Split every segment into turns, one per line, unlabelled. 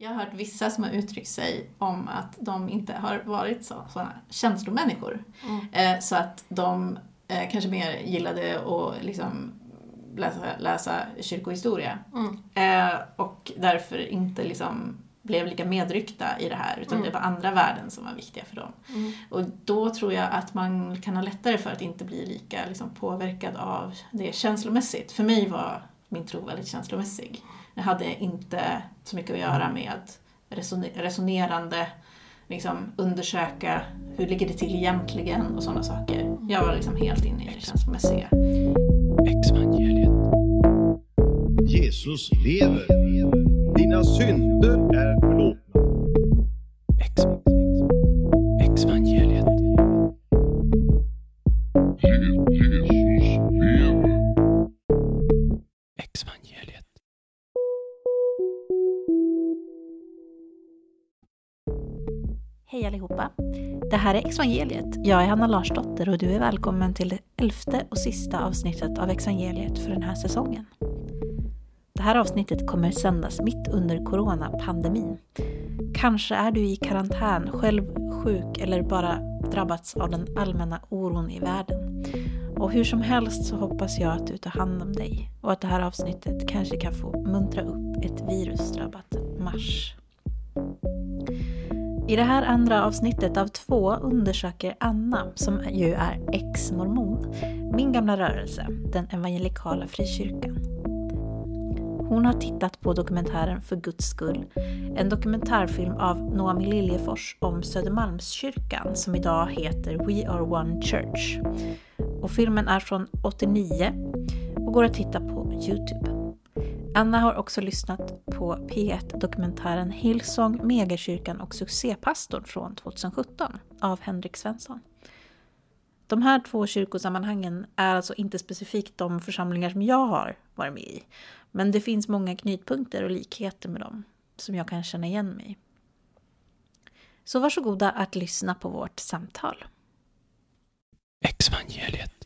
Jag har hört vissa som har uttryckt sig om att de inte har varit så, sådana känslomänniskor.
Mm.
Eh, så att de eh, kanske mer gillade att liksom läsa, läsa kyrkohistoria.
Mm.
Eh, och därför inte liksom blev lika medryckta i det här, utan
Mm.
det var andra värden som var viktiga för dem.
Mm.
Och då tror jag att man kan ha lättare för att inte bli lika liksom, påverkad av det känslomässigt. För mig var min tro väldigt känslomässig. Jag hade inte så mycket att göra med resonerande, liksom undersöka hur ligger det till egentligen och sådana saker. Jag var liksom helt inne i det känslomässiga.
Exvangeliet.
Jesus lever. Dina synder är förlåtna.
Det här är Exvangeliet. Jag är Hanna Larsdotter och du är välkommen till det elfte och sista avsnittet av Exvangeliet för den här säsongen. Det här avsnittet kommer sändas mitt under coronapandemin. Kanske är du i karantän, själv sjuk eller bara drabbats av den allmänna oron i världen. Och hur som helst så hoppas jag att du tar hand om dig och att det här avsnittet kanske kan få muntra upp ett virusdrabbat Mars. I det här andra avsnittet av två undersöker Anna, som ju är ex-mormon, min gamla rörelse, den evangelikala frikyrkan. Hon har tittat på dokumentären För Guds skull, en dokumentärfilm av Noami Liljefors om Södermalmskyrkan som idag heter We Are One Church. Och filmen är från 89 och går att titta på Youtube. Anna har också lyssnat på P1-dokumentären Hillsong, Megakyrkan och succépastorn från 2017 av Henrik Svensson. De här två kyrkosammanhangen är alltså inte specifikt de församlingar som jag har varit med i. Men det finns många knytpunkter och likheter med dem som jag kan känna igen mig i. Så varsågoda att lyssna på vårt samtal.
Exvangeliet.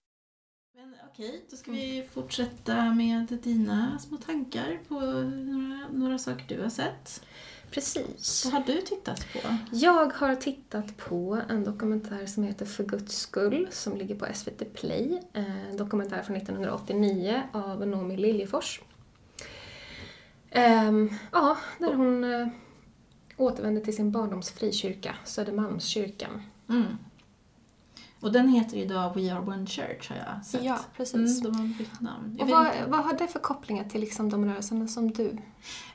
Okej, då ska vi fortsätta med dina små tankar på några, några saker du har sett.
Precis.
Vad har du tittat på?
Jag har tittat på en dokumentär som heter För Guds skull som ligger på SVT Play. En dokumentär från 1989 av Noomi Liljefors. Ehm, ja, där hon eh, återvänder till sin barndoms frikyrka, Södermalmskyrkan.
Mm. Och den heter idag We Are One Church har jag sett.
Ja, precis.
Mm, de har bytt namn. Jag
Och vad,
inte.
vad har det för kopplingar till liksom de rörelserna som du?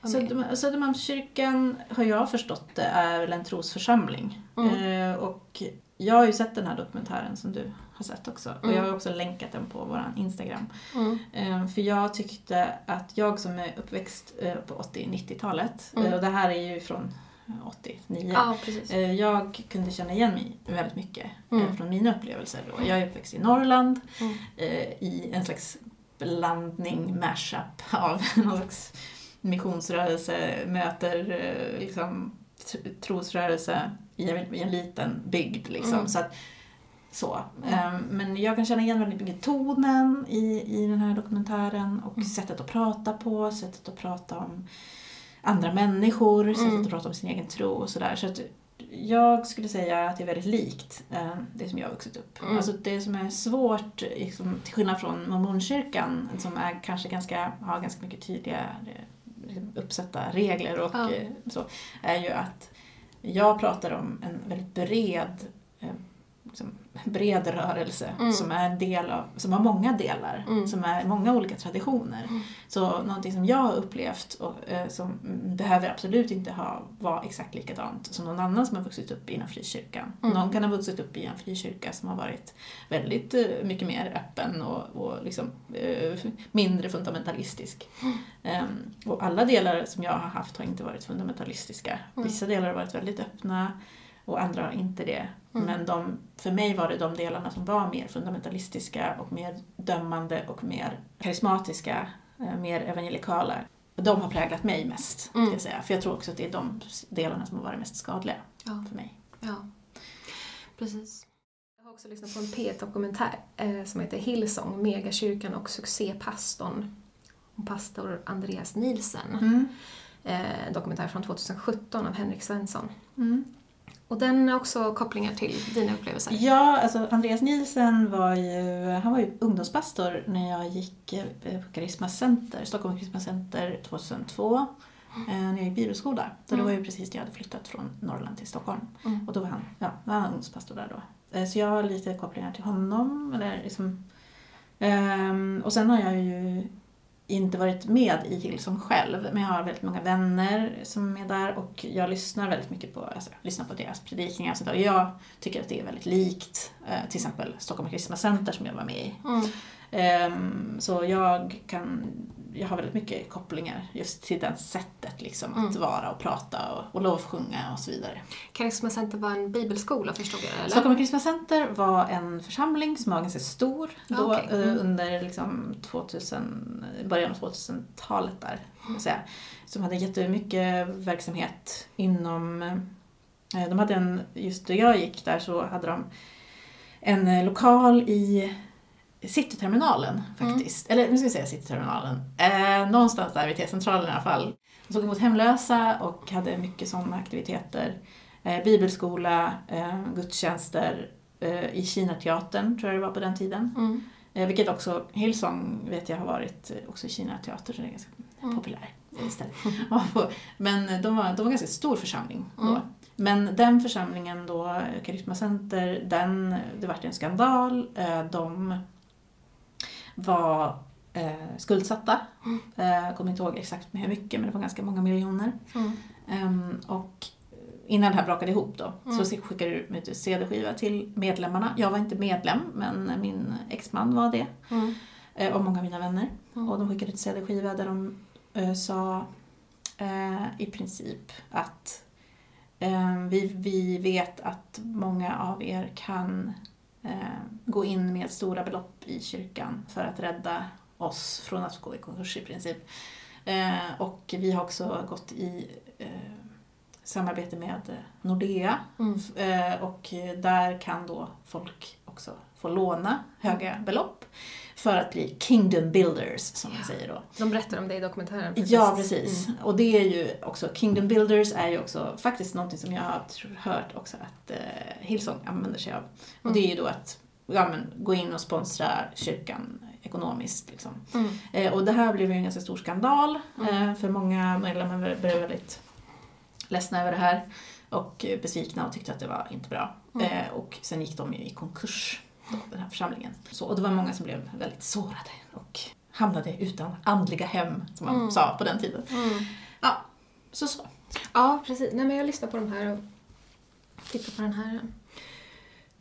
Södermalm- Södermalmskyrkan har jag förstått det är väl en trosförsamling.
Mm.
Eh, och jag har ju sett den här dokumentären som du har sett också. Och
Mm.
jag har också länkat den på vår Instagram.
Mm.
Eh, för jag tyckte att jag som är uppväxt eh, på 80-90-talet,
Mm.
eh, och det här är ju från 89.
Ja.
Eh, Jag kunde känna igen mig väldigt mycket eh,
Mm.
från mina upplevelser då. Jag är uppväxt i Norrland
Mm.
eh, i en slags blandning, mashup av någon slags missionsrörelse möter liksom, tr- trosrörelse i en, i en liten bygd. Liksom.
Mm.
Så att, så. Eh, Men jag kan känna igen väldigt mycket tonen i, i den här dokumentären och
Mm.
sättet att prata på, sättet att prata om andra människor, sättet
Mm.
att prata om sin egen tro och sådär. Så att jag skulle säga att det är väldigt likt eh, det som jag har vuxit upp.
Mm.
Alltså det som är svårt, liksom, till skillnad från mormonkyrkan som är kanske ganska, har ganska mycket tydliga eh, uppsatta regler och
Ja.
eh, så, är ju att jag pratar om en väldigt bred eh, liksom, bred rörelse
Mm.
som är en del av, som har många delar,
Mm.
som är många olika traditioner.
Mm.
Så någonting som jag har upplevt och eh, som mm, behöver absolut inte ha, vara exakt likadant som någon annan som har vuxit upp inom frikyrkan.
Mm.
Någon kan ha vuxit upp i en frikyrka som har varit väldigt eh, mycket mer öppen och, och liksom, eh, mindre fundamentalistisk. Ehm, och alla delar som jag har haft har inte varit fundamentalistiska.
Mm.
Vissa delar har varit väldigt öppna och andra har inte det.
Mm.
Men de, för mig var det de delarna som var mer fundamentalistiska och mer dömande och mer karismatiska, eh, mer evangelikala. De har präglat mig mest, ska
Mm.
jag säga. För jag tror också att det är de delarna som har varit mest skadliga
Ja.
för mig.
Ja, precis. Jag har också lyssnat på en P1-dokumentär eh, som heter Hillsong, Megakyrkan och succépastorn. Pastor Andreas Nielsen.
Mm.
Eh, en dokumentär från 2017 av Henrik Svensson.
Mm.
Och den har också kopplingar till dina upplevelser.
Ja, alltså Andreas Nielsen var ju, han var ju ungdomspastor när jag gick eh, på Karisma Center, Stockholm Karisma Center 2002. eh, När jag gick bibelskola. Så det
Mm.
var ju precis när jag hade flyttat från Norrland till Stockholm.
Mm.
Och då var han, ja, var han ungdomspastor där då. Eh, Så jag har lite kopplingar till honom. Eller liksom, ehm, och sen har jag ju inte varit med i Hillsong själv, men jag har väldigt många vänner som är där och jag lyssnar väldigt mycket på, alltså, lyssnar på deras predikningar och sånt där. Och jag tycker att det är väldigt likt eh, till exempel Stockholm Kristna Center som jag var med i.
Mm.
Ehm, så jag kan, jag har väldigt mycket kopplingar just till det sättet liksom att
Mm.
vara och prata och, och lovsjunga och så vidare.
Karisma Center var en bibelskola förstod jag eller?
Stockholm Kristna Center var en församling som var ganska stor
Ja,
då.
Mm.
eh, under liksom 2000, början av 2000-talet där. man säga. Som hade jättemycket verksamhet inom, eh, de hade en, just då jag gick där så hade de en eh, lokal i Cityterminalen faktiskt. Eller nu ska vi säga Cityterminalen. Eh, någonstans där vid T-centralen i alla fall. De såg emot hemlösa och hade mycket sådana aktiviteter. Eh, bibelskola, eh, gudstjänster eh, i Kinateatern tror jag det var på den tiden.
Mm.
Eh, vilket också Hillsong vet jag har varit eh, också i Kinateater så det är ganska
Mm.
populär ställe. Ja, på- Men eh, de var, de var en ganska stor församling då.
Mm.
Men den församlingen då, Karisma Center, den, det vart en skandal. Eh, De var eh, skuldsatta.
Mm.
Eh, Jag kommer inte ihåg exakt med hur mycket, men det var ganska många miljoner.
Mm.
Ehm, och innan det här brakade ihop då
Mm.
så skickade du ut en CD-skiva till medlemmarna. Jag var inte medlem, men min exman var det.
Mm.
eh, Och många av mina vänner.
Mm.
Och de skickade ut CD-skiva där de eh, sa eh, i princip att eh, vi, vi vet att många av er kan eh, gå in med stora belopp i kyrkan för att rädda oss från att gå i konkurs i princip. Eh, och vi har också gått i eh, samarbete med Nordea
Mm.
eh, och där kan då folk också få låna höga belopp för att bli kingdom builders som man
Ja.
säger då.
De berättar om det i dokumentären.
Ja, precis.
Mm.
Och det är ju också, Kingdom Builders är ju också faktiskt någonting som jag har hört också att eh, Hillsong använder sig av. Och det är ju då att ja, men, gå in och sponsra kyrkan ekonomiskt. Liksom.
Mm.
Eh, och det här blev ju en ganska stor skandal,
Mm.
eh, för många medlemmar blev väldigt ledsna över det här och besvikna och tyckte att det var inte bra.
Mm.
Eh, och sen gick de ju i konkurs, då, den här församlingen. Så, och det var många som blev väldigt sårade och hamnade utan andliga hem, som man
Mm.
sa på den tiden.
Mm.
Ja, så så.
Ja, precis. Nej, men jag lyssnar på de här och tittar på den här.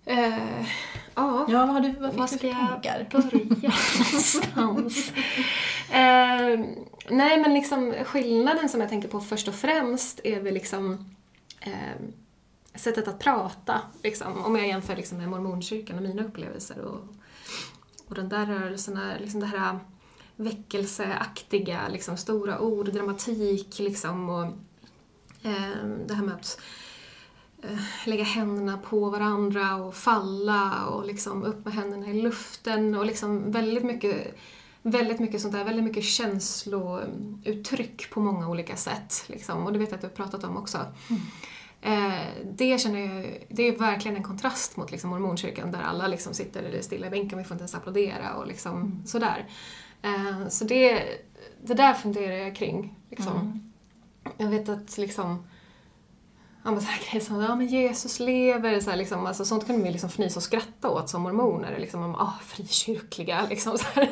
Eh, ja,
Ja, vad har du vad
Var ska jag
tankar?
börja någonstans? eh, nej, men liksom skillnaden som jag tänker på först och främst är väl liksom eh, sättet att prata. Liksom, om jag jämför liksom med mormonkyrkan och mina upplevelser och, och den där rörelsen, liksom det här väckelseaktiga, liksom, stora ord, dramatik liksom och eh, det här med att lägga händerna på varandra och falla och liksom upp med händerna i luften och liksom väldigt mycket Väldigt mycket sånt där, väldigt mycket känslouttryck på många olika sätt. Liksom. Och det vet jag att du har pratat om också. Eh, det känner jag, det är verkligen en kontrast mot liksom mormonkyrkan där alla liksom sitter stilla i bänken, vi får inte ens applådera och liksom sådär. Eh, så det, det där funderar jag kring. Liksom.
Mm.
Jag vet att liksom Ja, men så här grejer som ja, men Jesus lever, så här, liksom, alltså, sånt kan man ju liksom fnysa och skratta åt som mormoner. Liksom, om, ah, frikyrkliga, liksom, så här.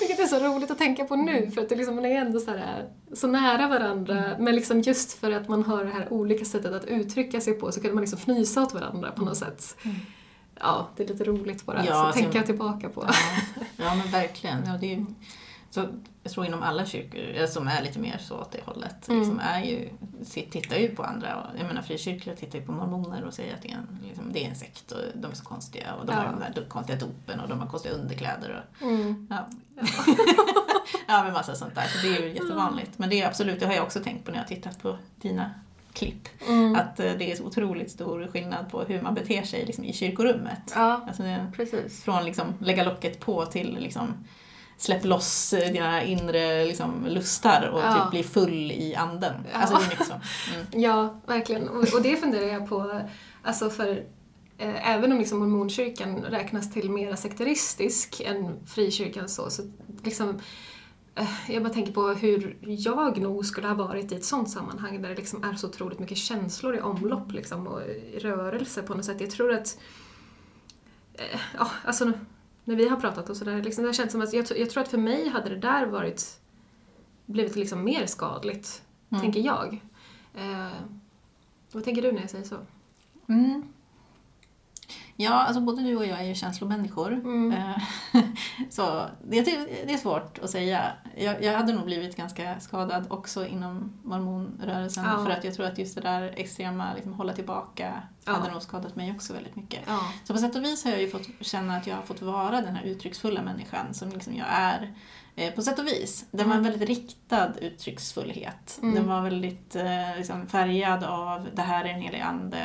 Vilket är så roligt att tänka på nu, för att det liksom, man är ändå så, här, så nära varandra. Men liksom just för att man har det här olika sättet att uttrycka sig på så kan man liksom fnysa åt varandra på något sätt. Ja, det är lite roligt bara.
Ja,
så
alltså-
tänker jag tillbaka på.
Ja, ja men verkligen. Ja, det är så, jag tror inom alla kyrkor eh, som är lite mer så åt det hållet,
Mm.
liksom är ju, tittar ju på andra. Jag menar frikyrkliga tittar ju på mormoner och säger att det är en, liksom, det är en sekt och de är så konstiga och de
Ja.
har de do- konstiga dopen och de har konstiga underkläder. Och,
Mm.
ja. ja, men massa sånt där. Så det är ju jättevanligt. Men det är absolut, det har jag också tänkt på när jag har tittat på dina klipp.
Mm.
Att eh, det är så otroligt stor skillnad på hur man beter sig liksom, i kyrkorummet.
Ja,
Alltså, från liksom lägga locket på till liksom släpp loss eh, dina inre liksom, lustar och
Ja.
typ bli full i anden.
Ja.
Alltså det är mycket så. Mm.
Ja, verkligen. Och, och det funderar jag på, alltså för eh, även om liksom mormonkyrkan räknas till mera sekteristisk än frikyrkan så, så liksom eh, jag bara tänker på hur jag nog skulle ha varit i ett sånt sammanhang där det liksom är så otroligt mycket känslor i omlopp liksom, och rörelse på något sätt. Jag tror att, eh, ja, alltså när vi har pratat och sådär, liksom, det har känts som att jag, jag tror att för mig hade det där varit, blivit liksom mer skadligt,
Mm.
tänker jag. Eh, vad tänker du när jag säger så?
Mm. Ja, alltså både du och jag är ju känslomänniskor.
Mm.
Eh, Så det, det är svårt att säga. Jag, jag hade nog blivit ganska skadad också inom mormonrörelsen
Ja.
för att jag tror att just det där extrema, liksom, hålla tillbaka,
Ja.
hade nog skadat mig också väldigt mycket.
Ja.
Så på sätt och vis har jag ju fått känna att jag har fått vara den här uttrycksfulla människan som liksom jag är. Eh, på sätt och vis. Den var en väldigt riktad uttrycksfullhet.
Mm.
Den var väldigt eh, liksom färgad av det här är en helig ande,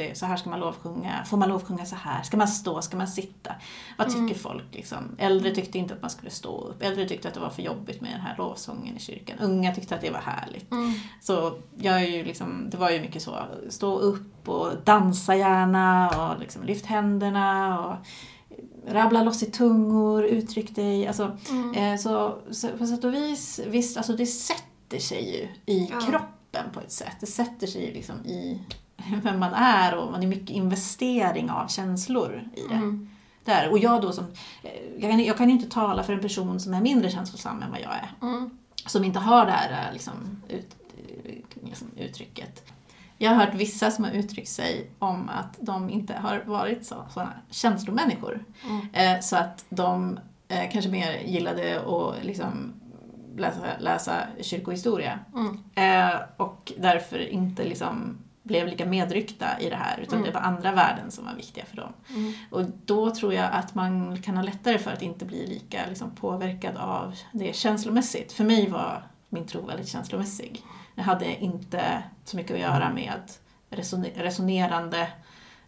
det, så här ska man lovsjunga. Får man lovsjunga så här? Ska man stå? Ska man sitta? Vad tycker
Mm.
folk? Liksom? Äldre tyckte inte att man skulle stå upp. Äldre tyckte att det var för jobbigt med den här lovsången i kyrkan. Unga tyckte att det var härligt.
Mm.
Så jag är ju liksom, det var ju mycket så, stå upp och dansa gärna och liksom lyft händerna och rabbla loss i tungor, uttryck dig. Alltså,
Mm.
eh, så, så på sätt och vis, visst, alltså det sätter sig ju i
Ja.
kroppen på ett sätt. Det sätter sig ju liksom i vem man är och man är mycket investering av känslor i det.
Mm.
Där. Och jag då som, eh, jag kan, jag kan inte tala för en person som är mindre känslosam än vad jag är
Mm.
som inte har det här eh, liksom, ut, liksom, uttrycket. Jag har hört vissa som har uttryckt sig om att de inte har varit så, sådana känslomänniskor.
Mm.
Eh, så att de eh, kanske mer gillade att liksom, läsa, läsa kyrkohistoria.
Mm.
Eh, och därför inte liksom, blev lika medryckta i det här utan
Mm.
det var andra värden som var viktiga för dem.
Mm.
Och då tror jag att man kan ha lättare för att inte bli lika liksom, påverkad av det känslomässigt. För mig var min tro väldigt känslomässig. Jag hade inte så mycket att göra med resone- resonerande,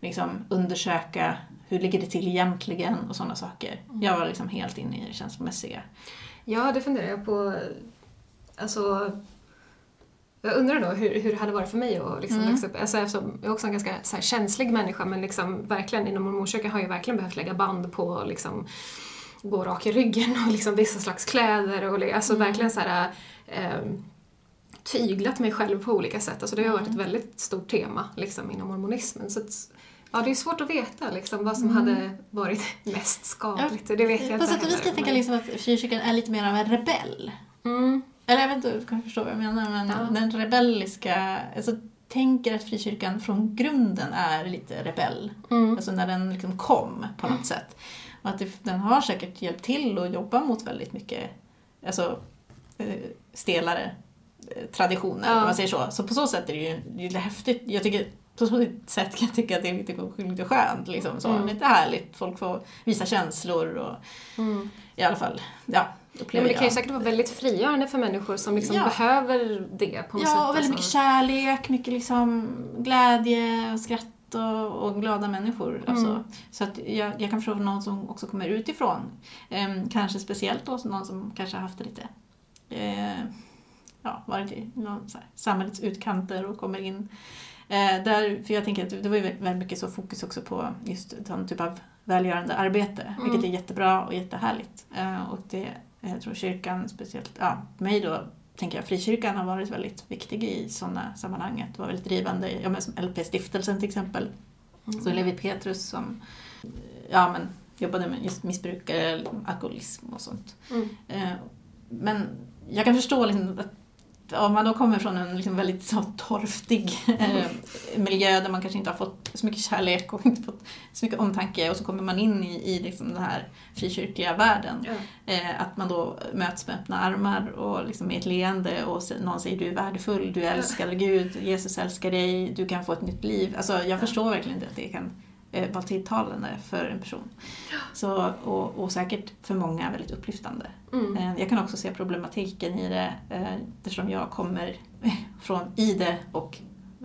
liksom, undersöka hur ligger det till egentligen och sådana saker. Jag var liksom helt inne i det känslomässiga.
Ja, det funderar jag på. Alltså, jag undrar då hur, hur det hade varit för mig att liksom
Mm.
växa upp. Alltså, eftersom jag är också en ganska här, känslig människa men liksom, verkligen inom mormonkyrkan har jag verkligen behövt lägga band på liksom, gå rak i ryggen och liksom, vissa slags kläder och alltså, verkligen så här, ehm, tyglat mig själv på olika sätt. Alltså, det har varit ett väldigt stort tema liksom, inom mormonismen. Så att, ja, det är svårt att veta liksom, vad som hade varit mest skadligt. Det vet jag
På
inte
sätt och vis kan jag tänka liksom att frikyrkan är lite mer av en rebell.
Mm.
Eller jag vet inte, du kan förstå vad jag menar, men
Ja.
den rebelliska, alltså tänker att frikyrkan från grunden är lite rebell.
Mm.
Alltså när den liksom kom på något sätt. Och att det, den har säkert hjälpt till att jobba mot väldigt mycket alltså, eh, stelare eh, traditioner,
Ja.
om man säger så. Så på så sätt är det ju det är lite häftigt. Jag tycker, på så sätt kan jag tycka att det är lite, lite skönt. Liksom, så.
Mm.
Lite härligt, folk får visa känslor och
Mm.
i alla fall, ja,
Ja,
upplever
men det kan ju säkert vara väldigt frigörande för människor som liksom
Ja.
behöver det på något sätt.
Ja, och väldigt mycket
alltså.
kärlek, mycket liksom glädje och skratt och, och glada människor. Alltså.
Mm.
Så att jag, jag kan förstå någon som också kommer utifrån. Ehm, kanske speciellt då någon som kanske har haft det lite, eh, ja, varit i någon så här, samhällets utkanter och kommer in. Eh, där, för jag tänker att det var ju väldigt mycket så fokus också på just sån typ av välgörande arbete,
Mm.
vilket är jättebra och jättehärligt. Eh, och det, jag tror kyrkan speciellt, ja, för mig då tänker jag frikyrkan har varit väldigt viktig i sådana sammanhang. Att vara väldigt drivande, ja, men som LP-stiftelsen till exempel.
Mm.
Så Levi Petrus som ja, men, jobbade med just missbrukare, alkoholism och sånt.
Mm.
Eh, Men jag kan förstå liksom att om man då kommer från en liksom väldigt så torftig eh, miljö där man kanske inte har fått så mycket kärlek och inte fått så mycket omtanke och så kommer man in i, i liksom den här frikyrkliga världen.
Ja.
Eh, att man då möts med öppna armar och liksom med ett leende och någon säger du är värdefull, du är älskad av Gud, Jesus älskar dig, du kan få ett nytt liv. Alltså jag förstår verkligen inte att det kan eh, vara tilltalande för en person. Så, och, och säkert för många väldigt upplyftande.
Mm.
Eh, Jag kan också se problematiken i det eh, eftersom jag kommer från i det och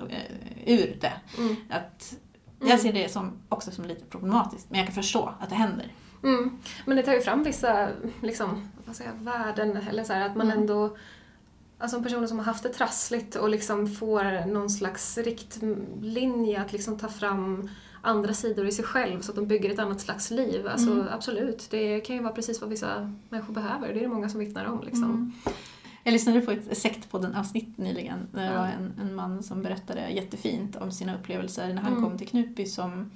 eh, ur det.
Mm.
Att
Mm.
jag ser det som, också som lite problematiskt, men jag kan förstå att det händer.
Mm. Men det tar ju fram vissa liksom, vad säger, jag, värden, eller så här, att man
Mm.
ändå Alltså personer som har haft det trassligt och liksom får någon slags riktlinje att liksom ta fram andra sidor i sig själv så att de bygger ett annat slags liv. Alltså
Mm.
absolut, det kan ju vara precis vad vissa människor behöver. Det är det många som vittnar om. Liksom.
Mm. Jag lyssnade på ett Sektpodden-avsnitt nyligen. Det var en, en man som berättade jättefint om sina upplevelser när han
Mm.
kom till Knutby som,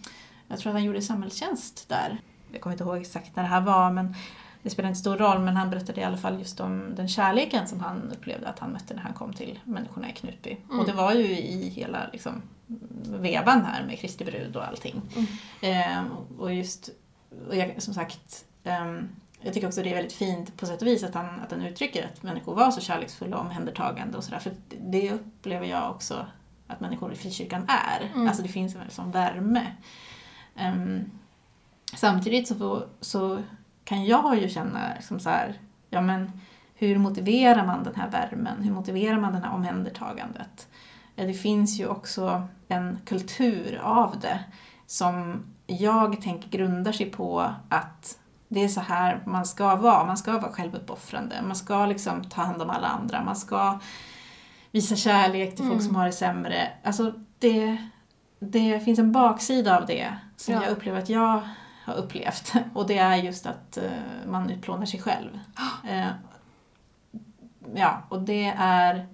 jag tror att han gjorde samhällstjänst där. Jag kommer inte ihåg exakt när det här var men det spelar inte stor roll men han berättade i alla fall just om den kärleken som han upplevde att han mötte när han kom till människorna i Knutby.
Mm.
Och det var ju i hela liksom, vevan här med Kristi brud och allting.
Mm.
Ehm, och just, och jag, som sagt, ehm, jag tycker också det är väldigt fint på sätt och vis att han, att han uttrycker att människor var så kärleksfulla och omhändertagande och sådär. För det upplever jag också att människor i frikyrkan är.
Mm.
Alltså det finns en sån värme. Ehm, samtidigt så, får, så kan jag ju känna liksom så här, ja men hur motiverar man den här värmen? Hur motiverar man det här omhändertagandet? Eh, Det finns ju också en kultur av det som jag tänker grundar sig på att det är så här man ska vara. Man ska vara självuppoffrande. Man ska liksom ta hand om alla andra. Man ska visa kärlek till folk
Mm.
som har det sämre. Alltså det, det finns en baksida av det som
Ja.
jag upplever att jag har upplevt. Och det är just att eh, man utplånar sig själv. Eh, ja, och det är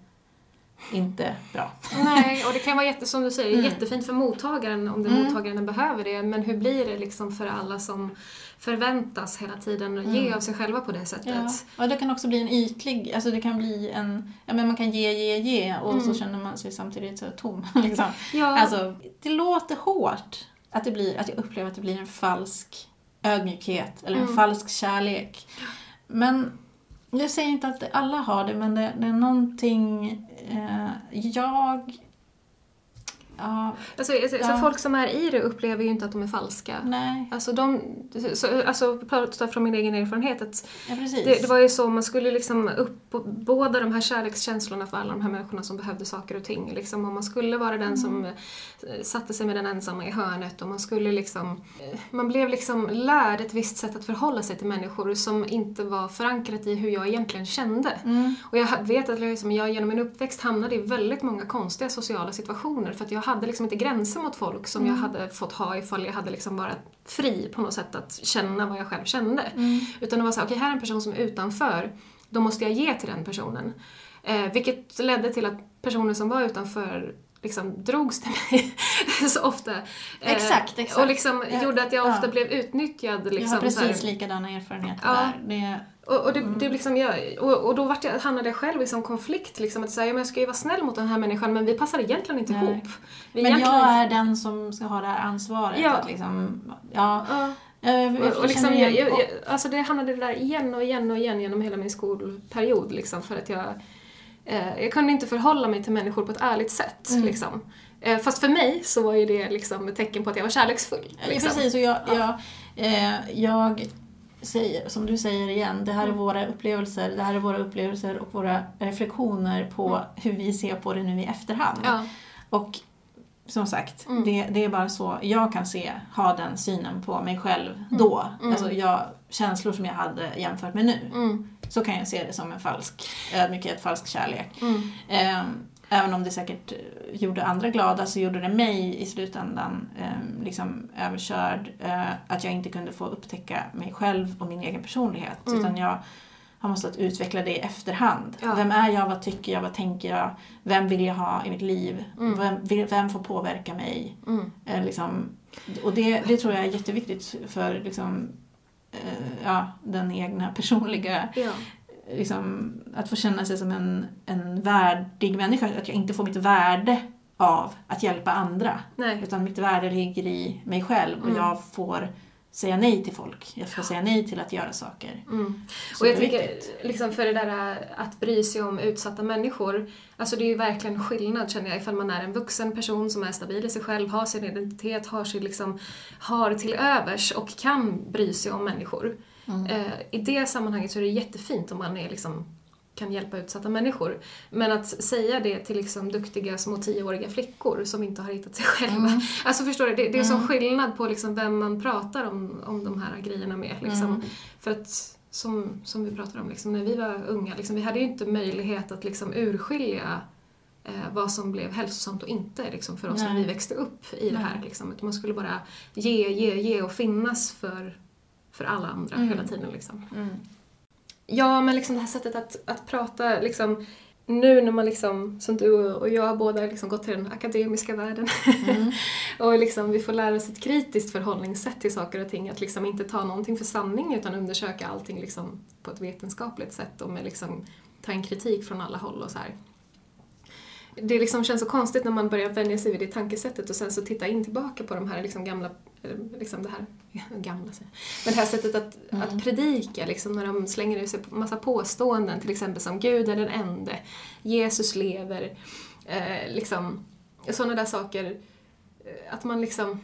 inte bra.
Nej, och det kan vara jätte, som du säger,
Mm.
jättefint för mottagaren om det
Mm.
mottagaren behöver det. Men hur blir det liksom för alla som förväntas hela tiden ge
Mm.
av sig själva på det sättet?
Ja. Och det kan också bli en ytlig, alltså det kan bli en, ja men man kan ge, ge, ge och så
Mm.
känner man sig samtidigt så tom. Liksom.
Ja,
Alltså, det låter hårt att, det blir, att jag upplever att det blir en falsk ödmjukhet eller en
Mm.
falsk kärlek. Men jag säger inte att alla har det, men det, det är någonting eh, jag... Ja,
alltså, alltså,
Ja.
folk som är i det upplever ju inte att de är falska.
nej,
Alltså, de, så, alltså från min egen erfarenhet att
ja
det, det var ju så, man skulle liksom upp på båda de här kärlekskänslorna för alla de här människorna som behövde saker och ting. Liksom, och man skulle vara den som eh, satte sig med den ensamma i hörnet och man skulle liksom, man blev liksom lärd ett visst sätt att förhålla sig till människor som inte var förankrat i hur jag egentligen kände.
Mm.
Och jag vet att liksom, jag genom min uppväxt hamnade i väldigt många konstiga sociala situationer för att jag hade liksom inte gränser mot folk som jag hade fått ha ifall jag hade liksom varit fri på något sätt att känna vad jag själv kände.
Mm.
Utan det var så här, okej här är en person som är utanför, då måste jag ge till den personen. Eh, vilket ledde till att personer som var utanför liksom drogs till mig så ofta. Eh,
Exakt, exakt.
Och liksom
Ja,
gjorde att jag
ja.
ofta blev utnyttjad. Liksom,
jag har
här.
precis likadana erfarenheter
Ja.
där. Det,
Och, och, det,
Mm.
det liksom jag, och, och då vart jag, hamnade jag själv i sån konflikt. Liksom, att säga, ja, men jag ska ju vara snäll mot den här människan men vi passar egentligen inte
Nej.
ihop. Vi
men
egentligen
jag är den som ska ha det här ansvaret.
Ja.
Att liksom, ja,
Ja.
jag,
Och, och liksom, jag, jag, alltså det hamnade där igen och igen och igen genom hela min skolperiod. Liksom, för att jag, eh, jag kunde inte förhålla mig till människor på ett ärligt sätt.
Mm.
Liksom. Eh, fast för mig så var ju det liksom ett tecken på att jag var kärleksfull.
Ja,
Liksom.
Precis, och jag, jag, eh, jag säger, som du säger igen, det här är
Mm.
våra upplevelser, det här är våra upplevelser och våra reflektioner på hur vi ser på det nu i efterhand.
Ja.
Och som sagt,
Mm.
det, det är bara så jag kan se, ha den synen på mig själv då.
Mm.
Alltså jag, känslor som jag hade jämfört med nu.
Mm.
Så kan jag se det som en falsk ödmjukhet, falsk kärlek.
Mm.
Även om det säkert eh, gjorde andra glada så gjorde det mig i slutändan eh, liksom överkörd. Eh, att jag inte kunde få upptäcka mig själv och min egen personlighet.
Mm.
Utan jag har måste utveckla det i efterhand.
Ja.
Vem är jag? Vad tycker jag? Vad tänker jag? Vem vill jag ha i mitt liv?
Mm.
Vem, vem får påverka mig?
Mm.
Eh, liksom, och det, det tror jag är jätteviktigt för liksom, eh, ja, den egna personliga
Ja.
Liksom, att få känna sig som en, en värdig människa. Att jag inte får mitt värde av att hjälpa andra.
Nej.
Utan mitt värde ligger i mig själv och
Mm.
jag får säga nej till folk. Jag får säga nej till att göra saker.
Mm. Och jag tänker, liksom för det där att bry sig om utsatta människor, alltså det är ju verkligen skillnad känner jag ifall man är en vuxen person som är stabil i sig själv, har sin identitet, har, sin, liksom, har till övers och kan bry sig om människor.
Mm.
Eh, I det sammanhanget så är det jättefint om man är liksom kan hjälpa utsatta människor. Men att säga det till liksom duktiga små tioåriga flickor som inte har hittat sig själva. Alltså förstår du, det, det är sån skillnad på liksom vem man pratar om, om de här grejerna med. Liksom. För att som, som vi pratade om, liksom, när vi var unga, liksom, vi hade ju inte möjlighet att liksom, urskilja eh, vad som blev hälsosamt och inte liksom, för oss när
Nej.
vi växte upp i det här. Liksom. Utan man skulle bara ge, ge, ge och finnas för, för alla andra hela tiden. Liksom.
Mm.
Ja, men liksom det här sättet att, att prata, liksom, nu när man liksom, som du och jag har båda liksom gått till den akademiska världen och liksom vi får lära oss ett kritiskt förhållningssätt till saker och ting, att liksom inte ta någonting för sanning utan undersöka allting liksom på ett vetenskapligt sätt och med liksom ta en kritik från alla håll och så här. Det liksom känns så konstigt när man börjar vänja sig vid det tankesättet och sen så titta in tillbaka på de här liksom gamla, eh, liksom det här, gamla säger men det här sättet att, att predika, liksom, när de slänger ut sig massa påståenden, till exempel som Gud är den ende, Jesus lever, eh, liksom sådana där saker. eh, Att man liksom...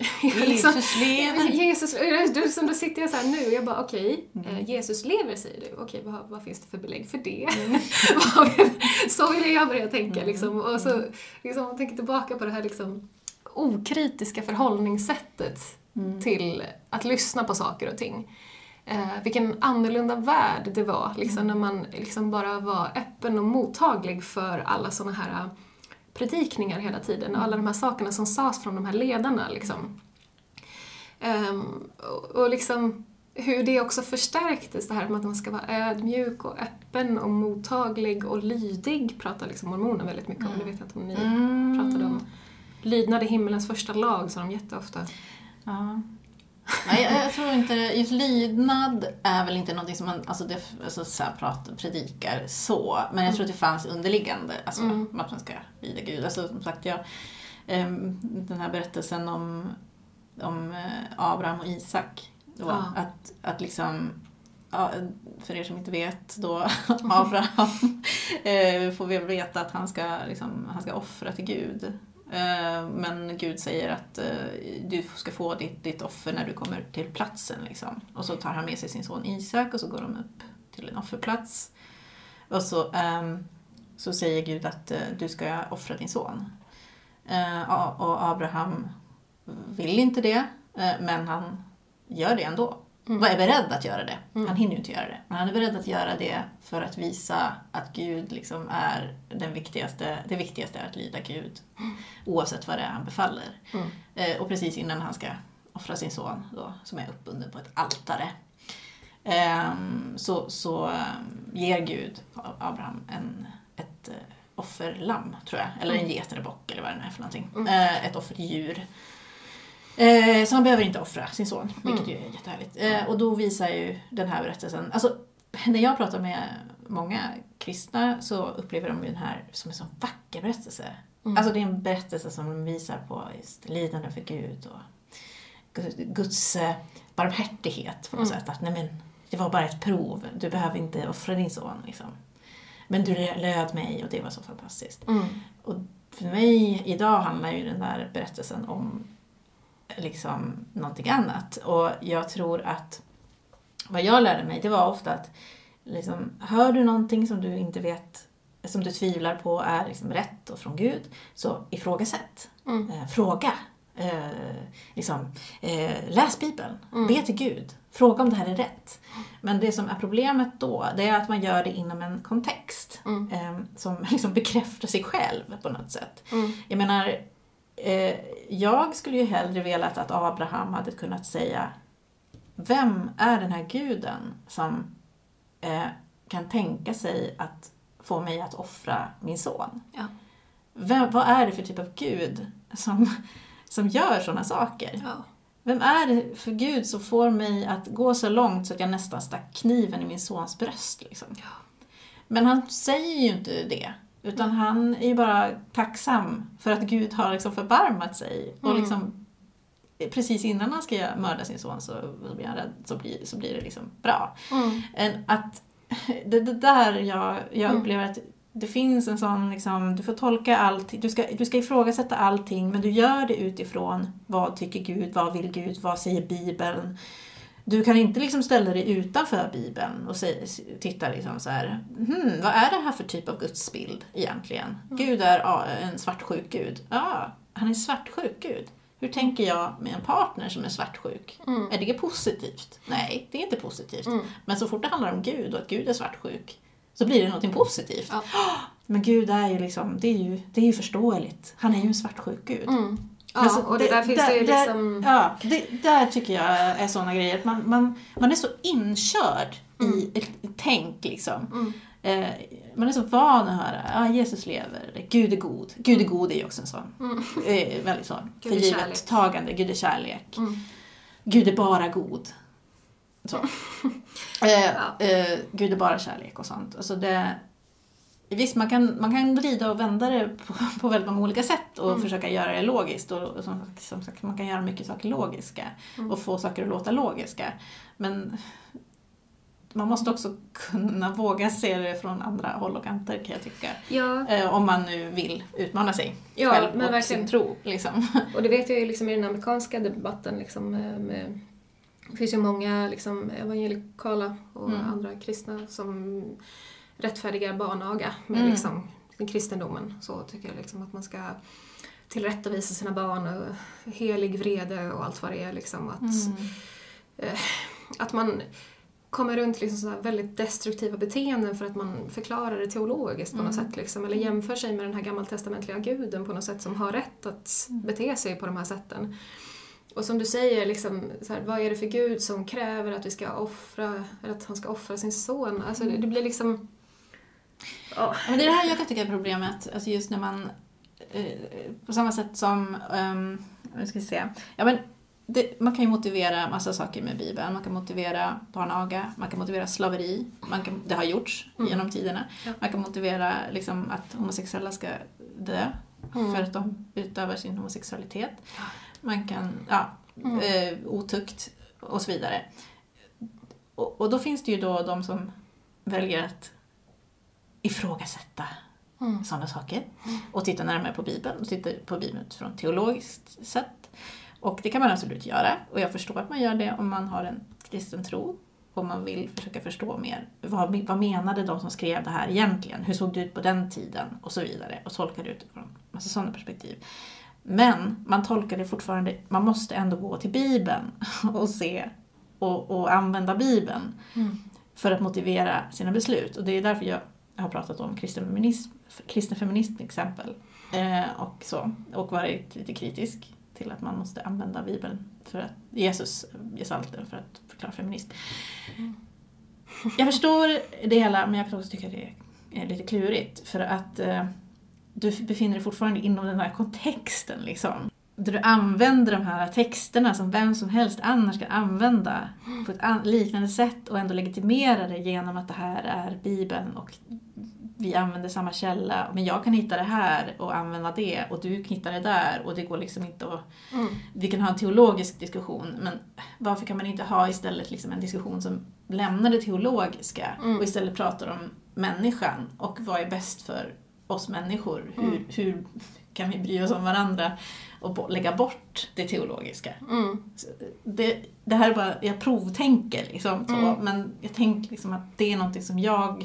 liksom-
Jesus lever.
Jesus, du, som då sitter jag så nu och jag bara okej,
Mm.
eh, Jesus lever säger du. Okej, vad, vad finns det för belägg för det?
Mm.
Så ville jag börja tänka liksom. Och så liksom, man tänker tillbaka på det här liksom okritiska förhållningssättet
Mm.
till att lyssna på saker och ting. Eh, vilken annorlunda värld det var liksom, när man liksom bara var öppen och mottaglig för alla såna här predikningar hela tiden och alla de här sakerna som sades från de här ledarna. Liksom. Ehm, och, och liksom hur det också förstärktes, det här med att man ska vara ödmjuk och öppen och mottaglig och lydig pratar liksom mormoner väldigt mycket om. Det vet jag inte om ni
Mm.
pratade om. Lydnad är himmelens första lag, sa de jätteofta.
Ja. Nej, jag, jag tror inte, just lydnad är väl inte någonting som man alltså det, alltså så här, pratar, predikar så, men jag tror att det fanns underliggande, alltså
Mm.
att man ska lyda Gud. Alltså som sagt, jag, ehm, den här berättelsen om, om eh, Abraham och Isak, då,
Ja.
att, att liksom Ja, för er som inte vet då, Abraham eh, får vi veta att han ska, liksom, han ska offra till Gud. Eh, men Gud säger att eh, du ska få ditt, ditt offer när du kommer till platsen. Liksom. Och så tar han med sig sin son Isak och så går de upp till en offerplats. Och så, ehm, så säger Gud att eh, du ska offra din son. Och Abraham vill inte det, men han gör det ändå. Och är beredd att göra det. Han hinner ju inte göra det. Men han är beredd att göra det för att visa att Gud liksom är den viktigaste, det viktigaste är att lyda Gud. Oavsett vad det är han befaller. Eh, och precis innan han ska offra sin son, då, som är uppbunden på ett altare, ehm, så, så ehm, ger Gud Abraham en, ett eh, offerlamm, tror jag. Eller en get eller bock eller vad det nu är för någonting. Eh, ett offerdjur. Eh, så han behöver inte offra sin son, vilket ju är jättehärligt. Eh, och då visar ju den här berättelsen, alltså när jag pratar med många kristna så upplever de ju den här som en sån vacker berättelse. Alltså det är en berättelse som visar på just lidande för Gud och Guds eh, barmhärtighet på något sätt. Att nej men, det var bara ett prov, du behöver inte offra din son liksom. Men du löd mig och det var så fantastiskt. Och för mig idag handlar ju den där berättelsen om liksom någonting annat. Och jag tror att vad jag lärde mig, det var ofta att liksom, hör du någonting som du inte vet, som du tvivlar på är liksom rätt och från Gud, så ifrågasätt. Eh, fråga. Eh, liksom, eh, läs Bibeln. Be till Gud. Fråga om det här är rätt. Men det som är problemet då, det är att man gör det inom en kontext eh, som liksom bekräftar sig själv på något sätt. Jag menar, eh, jag skulle ju hellre velat att Abraham hade kunnat säga Vem är den här guden som eh, kan tänka sig att få mig att offra min son?
Ja.
Vem, vad är det för typ av gud som, som gör sådana saker?
Ja.
Vem är det för gud som får mig att gå så långt så att jag nästan stack kniven i min sons bröst? Liksom? Men han säger ju inte det. Utan han är ju bara tacksam för att Gud har liksom förbarmat sig. Och liksom, precis innan han ska mörda sin son så blir han rädd, så blir, så blir det liksom bra. En, att, det, det där jag, jag upplever att det finns en sån, liksom, du får tolka allting, du ska, du ska ifrågasätta allting men du gör det utifrån vad tycker Gud, vad vill Gud, vad säger Bibeln. Du kan inte liksom ställa dig utanför Bibeln och se, titta liksom så här, hmm, vad är det här för typ av gudsbild egentligen? Gud är ja, en svartsjuk gud. Ja, han är svartsjuk gud. Hur tänker jag med en partner som är svartsjuk? Är det positivt? Nej, det är inte positivt. Men så fort det handlar om Gud och att Gud är svartsjuk så blir det något positivt.
Ja.
Men Gud är ju liksom, det är ju, det är ju förståeligt. Han är ju en svartsjuk gud.
Mm. Ja,
Alltså,
och det, där finns det ju
där-
liksom...
Ja, det, där tycker jag är sådana grejer. att Man, man, man är så inkörd i ett, tänk liksom. Eh, man är så van att höra ja, Jesus lever, Gud är god. Gud är god är ju också en sån. Eh, väldigt sån. Förgivet tagande, Gud är kärlek. Gud är bara god. Så. Eh, eh, Gud är bara kärlek och sånt. Alltså det, visst, man kan, man kan vrida och vända det på, på väldigt många olika sätt och försöka göra det logiskt. Och, och som, som sagt, man kan göra mycket saker logiska och få saker att låta logiska. Men man måste också kunna våga se det från andra håll och kanter kan jag tycka.
Ja,
Eh, om man nu vill utmana sig
Ja,
själv
men
och
verkligen.
sin tro. Liksom.
och det vet jag ju liksom i den amerikanska debatten liksom med, med det finns ju många liksom evangelikala och
Mm.
andra kristna som rättfärdigar barnaga med
Mm.
liksom kristendomen. Så tycker jag liksom att man ska tillrättavisa sina barn och helig vrede och allt vad det är. Liksom att,
Mm.
eh, att man kommer runt liksom sådana väldigt destruktiva beteenden för att man förklarar det teologiskt på något
Mm.
sätt. Liksom, eller jämför sig med den här gammaltestamentliga guden på något sätt som har rätt att
Mm.
bete sig på de här sätten. Och som du säger, liksom, så här, vad är det för gud som kräver att vi ska offra, eller att han ska offra sin son? Alltså, det, det blir liksom... Ja.
Men det är det här jag kan tycka är problemet, alltså just när man eh, på samma sätt som, um, nu ska vi se, ja men det, man kan ju motivera massa saker med Bibeln. Man kan motivera barnaga, man kan motivera slaveri, man kan, det har gjorts
Mm.
genom tiderna.
Ja.
Man kan motivera liksom, att homosexuella ska dö
Mm.
för att de utövar sin homosexualitet. Man kan, ja,
Mm.
eh, otukt och så vidare. Och, och då finns det ju då de som väljer att ifrågasätta
Mm.
sådana saker och titta närmare på Bibeln och titta på Bibeln från teologiskt sätt. Och det kan man absolut göra och jag förstår att man gör det om man har en kristen tro och man vill försöka förstå mer. Vad, vad menade de som skrev det här egentligen? Hur såg det ut på den tiden? Och så vidare. Och tolka det utifrån massa sådana perspektiv. Men man tolkar det fortfarande, man måste ändå gå till Bibeln och se och, och använda Bibeln
Mm.
för att motivera sina beslut. Och det är därför jag har pratat om kristen feminism, kristen feminism till exempel. Eh, och, så, och varit lite kritisk till att man måste använda Bibeln för att Jesus gestalten för att förklara feminism. Jag förstår det hela men jag kan också tycka det är lite klurigt för att eh, du befinner dig fortfarande inom den här kontexten liksom. Där du använder de här texterna som vem som helst annars kan använda på ett an- liknande sätt och ändå legitimera det genom att det här är Bibeln och vi använder samma källa. Men jag kan hitta det här och använda det och du kan hitta det där och det går liksom inte att...
Mm.
Vi kan ha en teologisk diskussion men varför kan man inte ha istället liksom en diskussion som lämnar det teologiska
Mm.
och istället pratar om människan och vad är bäst för oss människor? Hur,
Mm.
hur kan vi bry oss om varandra och lägga bort det teologiska?
Mm.
Det, det här är bara, jag provtänker liksom så,
Mm.
men jag tänker liksom att det är någonting som jag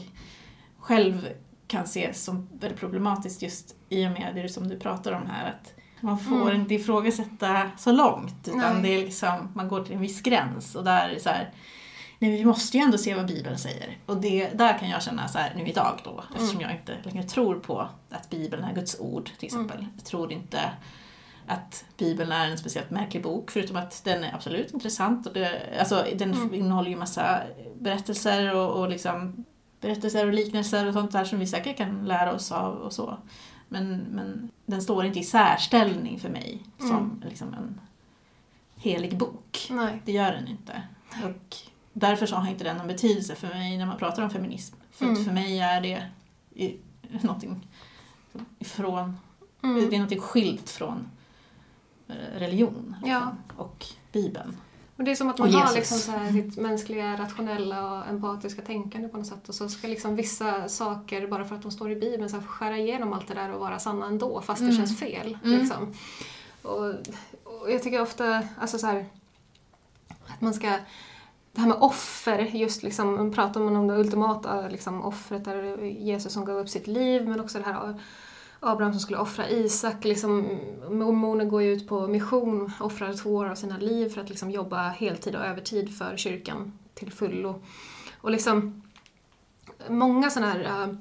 själv kan se som väldigt problematiskt just i och med det som du pratar om här. Att man får
Mm.
inte ifrågasätta så långt utan
Nej.
det är liksom, man går till en viss gräns och där är det så här, nej vi måste ju ändå se vad Bibeln säger. Och det, där kan jag känna så här nu idag då, eftersom jag inte längre tror på att Bibeln är Guds ord till exempel. Jag tror inte att Bibeln är en speciellt märklig bok, förutom att den är absolut intressant. Och det, alltså, den
Mm.
innehåller ju massa berättelser och, och liksom, berättelser och liknelser och sånt där som vi säkert kan lära oss av och så. Men, men den står inte i särställning för mig som
Mm.
liksom en helig bok.
Nej.
Det gör den inte. Och därför så har inte den någon betydelse för mig när man pratar om feminism. För
Mm.
för mig är det någonting ifrån
Mm.
det är något skilt från religion liksom,
Ja.
och Bibeln.
Och det är som att man har liksom så här sitt mänskliga, rationella och empatiska tänkande på något sätt och så ska liksom vissa saker, bara för att de står i Bibeln, så här skära igenom allt det där och vara sanna ändå fast det
Mm.
känns fel.
Mm.
Liksom. Och, och jag tycker ofta, alltså så här, att man ska det här med offer, just liksom, pratar man om det ultimata liksom, offret där Jesus som gav upp sitt liv, men också det här Abraham som skulle offra Isak. Liksom, mormoner går ju ut på mission, offrar två år av sina liv för att liksom jobba heltid och övertid för kyrkan till fullo. Och liksom, många sådana här äh,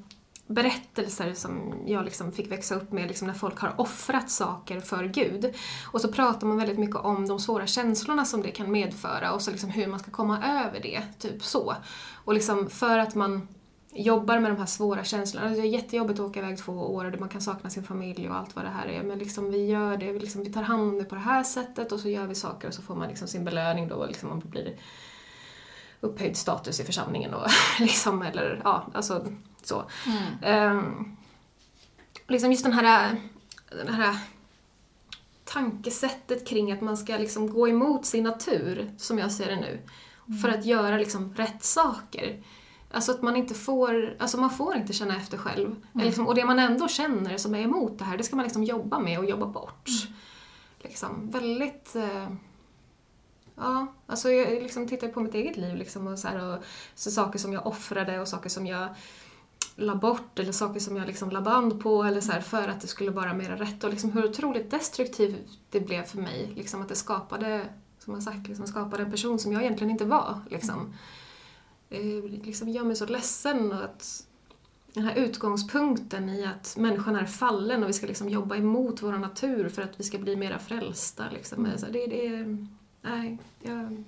berättelser som jag liksom fick växa upp med liksom när folk har offrat saker för Gud. Och så pratar man väldigt mycket om de svåra känslorna som det kan medföra och så liksom hur man ska komma över det, typ så. Och liksom för att man jobbar med de här svåra känslorna. Det är jättejobbigt att åka iväg två år och man kan sakna sin familj och allt vad det här är. Men liksom vi gör det, vi, liksom, vi tar hand om det på det här sättet och så gör vi saker och så får man liksom sin belöning då och liksom man blir upphöjd status i församlingen och liksom, eller ja, alltså så. Mm. Um, liksom just den här, den här tankesättet kring att man ska liksom gå emot sin natur, som jag ser det nu, mm. för att göra liksom rätt saker. Alltså att man inte får, alltså man får inte känna efter själv. Mm. Liksom, och det man ändå känner som är emot det här, det ska man liksom jobba med och jobba bort. Mm. Liksom, väldigt... Eh, ja, alltså jag liksom tittar på mitt eget liv liksom och så, här, och så saker som jag offrade och saker som jag la bort eller saker som jag liksom la band på eller så här, för att det skulle vara mer rätt och liksom hur otroligt destruktivt det blev för mig. Liksom att det skapade, som jag sagt, liksom skapade en person som jag egentligen inte var. Liksom. Det liksom gör mig så ledsen och att den här utgångspunkten i att människan är fallen och vi ska liksom jobba emot vår natur för att vi ska bli mera frälsta. Liksom. Mm. det, det, nej, jag,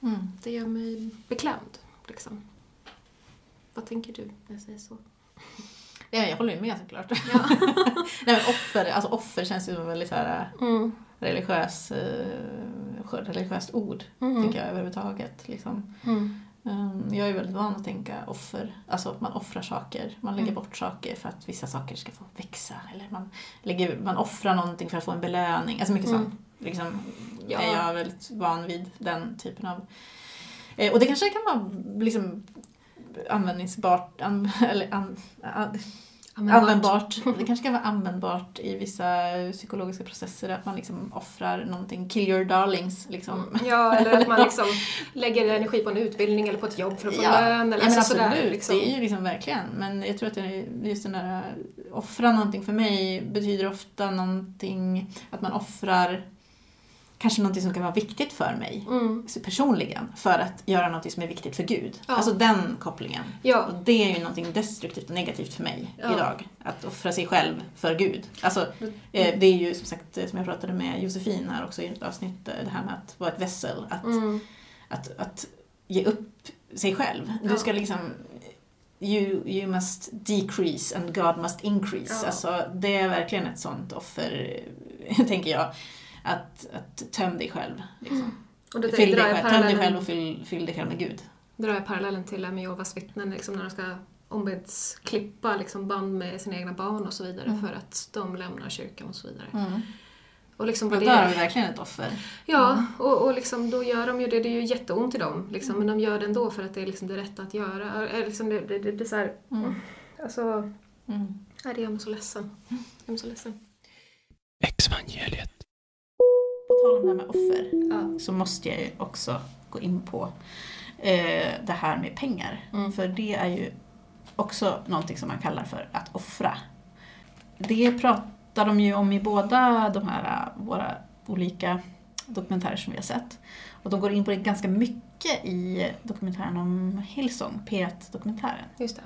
mm. det gör mig beklämd. Liksom. Vad tänker du när jag säger så?
Ja, jag håller ju med såklart. Ja. Nej, men offer, alltså offer känns ju som en väldigt så här, mm. religiös, eh, religiöst ord, mm. tycker jag överhuvudtaget. Liksom. Mm. Um, jag är väldigt van att tänka offer, alltså att man offrar saker, man lägger mm. bort saker för att vissa saker ska få växa. Eller man, lägger, man offrar någonting för att få en belöning. Alltså mycket mm. sånt. Liksom, ja. är jag väldigt van vid den typen av... Eh, och det kanske kan vara liksom, användningsbart, an, eller an, an, användbart. Det kanske kan vara användbart i vissa psykologiska processer att man liksom offrar någonting, kill your darlings. Liksom.
Mm. Ja, eller att man liksom lägger energi på en utbildning eller på ett jobb för att få ja. lön. Eller
ja,
alltså
absolut,
sådär,
liksom. det är ju liksom verkligen. Men jag tror att det, just den där, offra någonting för mig betyder ofta någonting, att man offrar kanske något som kan vara viktigt för mig mm. personligen för att göra något som är viktigt för Gud. Ja. Alltså den kopplingen. Ja. Och det är ju något destruktivt och negativt för mig ja. idag. Att offra sig själv för Gud. Alltså, eh, det är ju som sagt, som jag pratade med Josefin här också i ett avsnitt, eh, det här med att vara ett vessel. Att, mm. att, att ge upp sig själv. Du ska liksom You, you must decrease and God must increase. Alltså, det är verkligen ett sånt offer, tänker jag att, att töm dig själv. Liksom. Mm. Och då fyll dig själv, töm dig själv och fyll, fyll dig själv med Gud.
Drar jag parallellen till med Jehovas vittnen, liksom när de ska ombedsklippa liksom band med sina egna barn och så vidare mm. för att de lämnar kyrkan och så vidare. Mm.
Och liksom och där har vi verkligen ett offer.
Ja, mm. och, och liksom, då gör de ju det. Det är ju jätteont i dem, liksom, men de gör det ändå för att det är liksom det rätta att göra. Liksom det, det, det, det är så här, mm. alltså, mm. Nej, det gör mig så ledsen. Det gör mig så ledsen.
Exvangeliet
tal om det här med offer ja. så måste jag ju också gå in på eh, det här med pengar. Mm. För det är ju också någonting som man kallar för att offra. Det pratar de ju om i båda de här våra olika dokumentärer som vi har sett. Och de går in på det ganska mycket i dokumentären om Hillsong, P1-dokumentären.
Just det.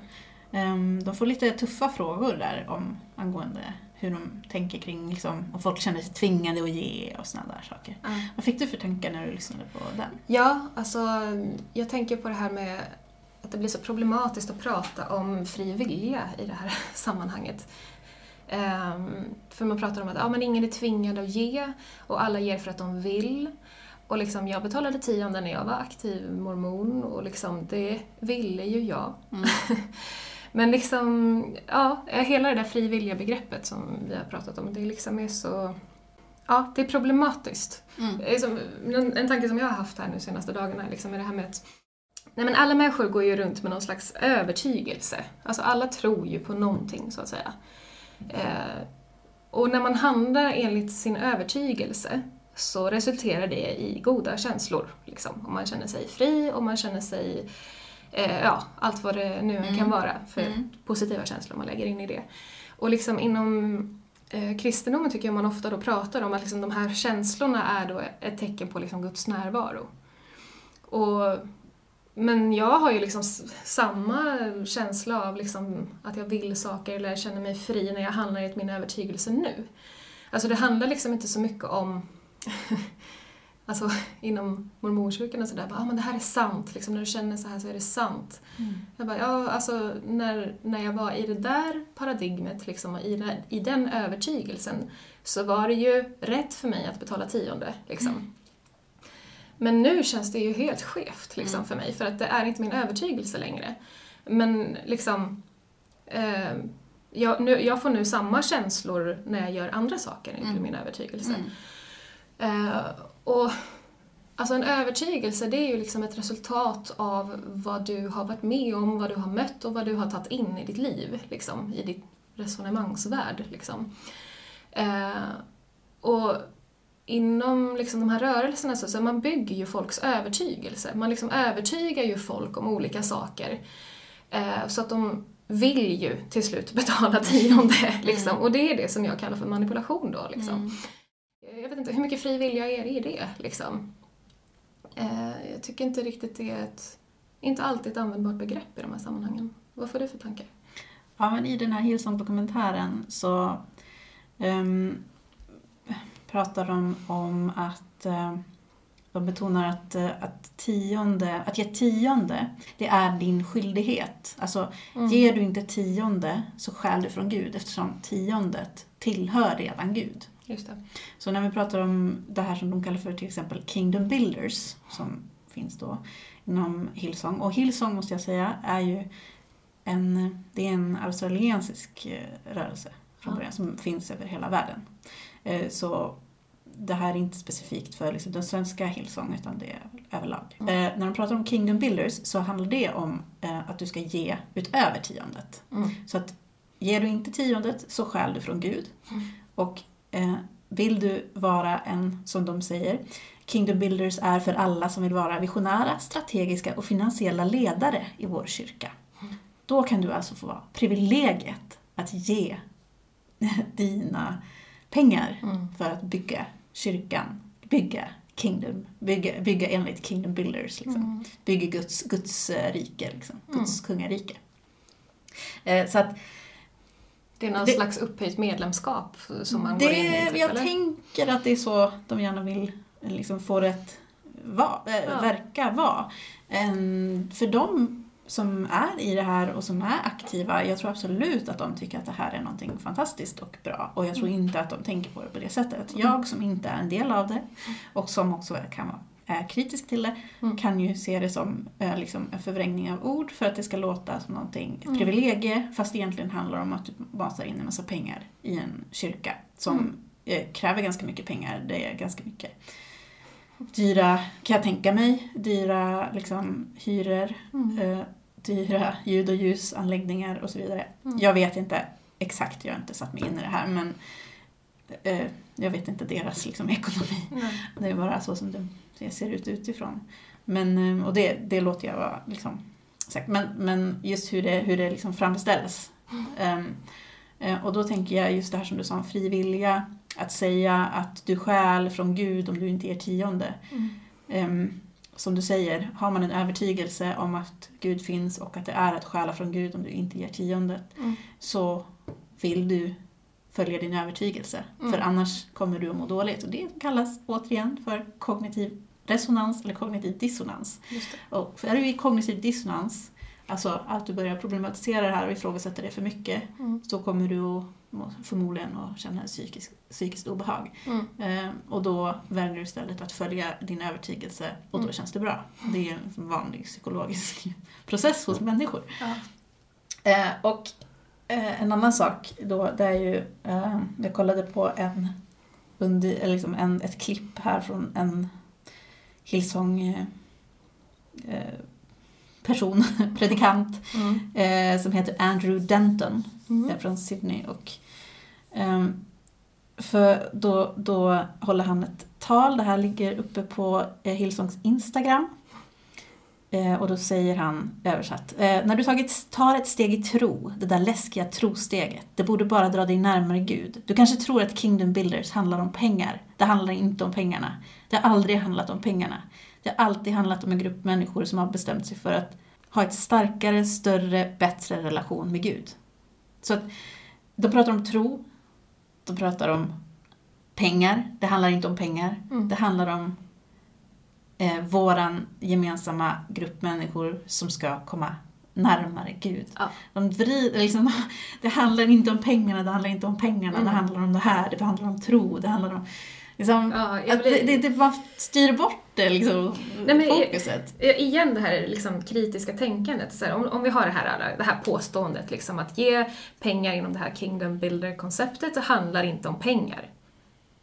Ehm, de får lite tuffa frågor där om angående hur de tänker kring liksom, om folk känner sig tvingade att ge och sådana där saker. Mm. Vad fick du för tankar när du lyssnade på den?
Ja, alltså jag tänker på det här med att det blir så problematiskt att prata om fri vilja i det här sammanhanget. Um, för man pratar om att ja, men ingen är tvingad att ge och alla ger för att de vill. Och liksom, jag betalade tionde när jag var aktiv mormon och liksom, det ville ju jag. Mm. Men liksom, ja, hela det där frivilliga begreppet som vi har pratat om, det liksom är så... Ja, det är problematiskt. Mm. Liksom, en, en tanke som jag har haft här nu senaste dagarna liksom, är det här med att Nej men alla människor går ju runt med någon slags övertygelse. Alltså alla tror ju på någonting så att säga. Eh, och när man handlar enligt sin övertygelse så resulterar det i goda känslor. Liksom. Om man känner sig fri och man känner sig, eh, ja, allt vad det nu än kan vara för
Mm.
positiva känslor man lägger in i det. Och liksom inom eh, kristendomen tycker jag man ofta då pratar om att liksom de här känslorna är då ett tecken på liksom Guds närvaro. Och, men jag har ju liksom samma känsla av liksom att jag vill saker eller jag känner mig fri när jag handlar i min övertygelse nu. Alltså det handlar liksom inte så mycket om Alltså inom mormonkyrkan och sådär, ah, men det här är sant, liksom, när du känner så här så är det sant. Jag bara, ja, alltså när, när jag var i det där paradigmet, liksom, och i, den, i den övertygelsen, så var det ju rätt för mig att betala tionde. Liksom. Men nu känns det ju helt skevt liksom, för mig, för att det är inte min övertygelse längre. Men liksom, eh, jag, nu, jag får nu samma känslor när jag gör andra saker enligt min övertygelse. Eh, och Alltså en övertygelse det är ju liksom ett resultat av vad du har varit med om, vad du har mött och vad du har tagit in i ditt liv, liksom, i ditt resonemangsvärld. Liksom. Eh, och inom liksom, de här rörelserna så, så man bygger ju folks övertygelse. Man liksom övertygar ju folk om olika saker. Eh, så att de vill ju till slut betala tionde. Liksom. Och det är det som jag kallar för manipulation då. Liksom. Vet inte, hur mycket fri vilja är det i det? Liksom? Eh, jag tycker inte riktigt det är ett, inte alltid ett användbart begrepp i de här sammanhangen. Vad får du för tankar?
Ja, men i den här Hillsong-dokumentären så ehm, pratar de om att eh, de betonar att, eh, att, tionde, att ge tionde, det är din skyldighet. Alltså, ger du inte tionde så stjäl du från Gud eftersom tiondet tillhör redan Gud.
Just det.
Så när vi pratar om det här som de kallar för till exempel Kingdom Builders, som finns då inom Hillsong. Och Hillsong måste jag säga är ju en, det är en australiensisk eh, rörelse från
Ja.
början som finns över hela världen. Eh, Så det här är inte specifikt för liksom den svenska Hillsong utan det är överlag.
Mm.
Eh, när de pratar om Kingdom Builders så handlar det om eh, att du ska ge utöver tiondet.
Mm.
Så att ger du inte tiondet så stjäl du från Gud.
Mm.
Och vill du vara en, som de säger, Kingdom Builders är för alla som vill vara visionära, strategiska och finansiella ledare i vår kyrka. Då kan du alltså få vara privilegiet att ge dina pengar
Mm.
för att bygga kyrkan, bygga Kingdom, bygga, bygga enligt Kingdom Builders. Liksom.
Mm.
Bygga Guds, Guds eh, rike, liksom. Guds kungarike. Eh, så att
Det är någon
Det-
slags upphöjt medlemskap som man går in i,
det,
typ,
jag
eller?
tänker att det är så de gärna vill liksom få det att va, äh,
Ja.
verka vara. Ehm, för de som är i det här och som är aktiva, jag tror absolut att de tycker att det här är någonting fantastiskt och bra. Och jag tror
Mm.
inte att de tänker på det på det sättet. Jag som inte är en del av det och som också kan vara är kritisk till det
Mm.
kan ju se det som eh, liksom en förvrängning av ord för att det ska låta som någonting, ett
Mm.
privilegie fast det egentligen handlar om att du basar in en massa pengar i en kyrka som
Mm.
eh, kräver ganska mycket pengar. Det är ganska mycket dyra, kan jag tänka mig, dyra liksom, hyror,
Mm.
eh, dyra ljud och ljusanläggningar och så vidare.
Mm.
Jag vet inte exakt, jag har inte satt mig in i det här men eh, jag vet inte deras liksom, ekonomi.
Nej.
Det är bara så som det, det ser ut utifrån. Men, eh, och det, det låter jag vara liksom, sagt. Men, men just hur det, hur det liksom framställs. Eh, och då tänker jag just det här som du sa om frivilliga. Att säga att du stjäl från Gud om du inte ger tionde.
Mm.
Ehm, som du säger, har man en övertygelse om att Gud finns och att det är att stjäla från Gud om du inte ger tionde
Mm.
så vill du följa din övertygelse.
Mm.
För annars kommer du att må dåligt. Och det kallas återigen för kognitiv resonans eller kognitiv dissonans.
Just det.
Och för är du i kognitiv dissonans, alltså att du börjar problematisera det här och ifrågasätta det för mycket,
Mm.
så kommer du förmodligen att känna psykisk, psykiskt obehag.
Mm.
Eh, och då väljer du istället att följa din övertygelse och då
Mm.
känns det bra. Det är en vanlig psykologisk process hos människor.
Ja.
Eh, och eh, en annan sak då, det är ju, eh, jag kollade på en, under, liksom en, ett klipp här från en Hillsong eh, eh, person, predikant,
Mm.
eh, som heter Andrew Denton
Mm.
från Sydney. Och, ehm, för då, då håller han ett tal. Det här ligger uppe på Hillsongs Instagram. Eh, och då säger han, översatt, eh, när du tagit, tar ett steg i tro, det där läskiga trosteget, det borde bara dra dig närmare Gud. Du kanske tror att Kingdom Builders handlar om pengar. Det handlar inte om pengarna. Det har aldrig handlat om pengarna. Det har alltid handlat om en grupp människor som har bestämt sig för att ha ett starkare, större, bättre relation med Gud. Så att de pratar om tro, de pratar om pengar. Det handlar inte om pengar.
Mm.
Det handlar om eh, våran gemensamma grupp människor som ska komma närmare Gud.
Ja.
De vrider, liksom, det handlar inte om pengarna, det handlar inte om pengarna,
Mm.
det handlar om det här, det handlar om tro, det handlar om... Liksom,
Ja,
att det,
blir-
det, det bara styr bort det, liksom,
Nej, men-
fokuset.
Igen det här liksom kritiska tänkandet. Så här, om, om vi har det här, det här påståendet liksom, att ge pengar inom det här Kingdom Builder-konceptet, det handlar inte om pengar.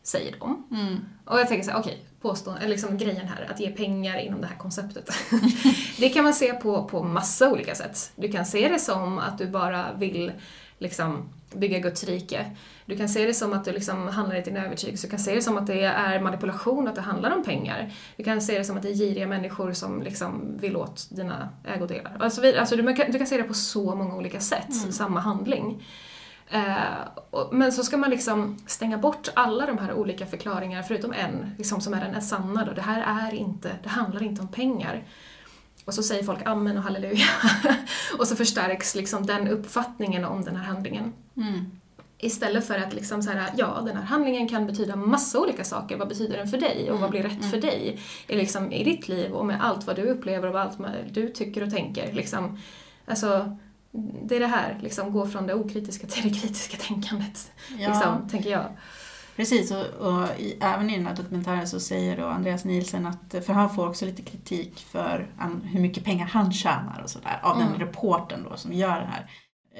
Säger de.
Mm.
Och jag tänker så här, okej, påstående, eller liksom grejen här, att ge pengar inom det här konceptet. det kan man se på, på massa olika sätt. Du kan se det som att du bara vill liksom bygga Guds rike. Du kan se det som att du liksom handlar i din övertygelse. Du kan se det som att det är manipulation, att det handlar om pengar. Du kan se det som att det är giriga människor som liksom vill åt dina ägodelar. Alltså, vi- alltså du, du kan se det på så många olika sätt, samma handling. Eh, men så ska man liksom stänga bort alla de här olika förklaringarna, förutom en, liksom, som är den sanna då. Det här är inte, det handlar inte om pengar. Och så säger folk amen och halleluja. och så förstärks liksom den uppfattningen om den här handlingen.
Mm.
Istället för att liksom så här, ja, den här handlingen kan betyda massa olika saker. Vad betyder den för dig? Och vad blir rätt för dig? I, liksom, I ditt liv och med allt vad du upplever och allt du tycker och tänker. Liksom, alltså, det är det här, liksom, gå från det okritiska till det kritiska tänkandet.
Ja.
Liksom, tänker jag.
Precis, och, och i, även i den här dokumentären så säger då Andreas Nielsen att, för han får också lite kritik för an, hur mycket pengar han tjänar och sådär, av
Mm.
den reporten då som gör det här.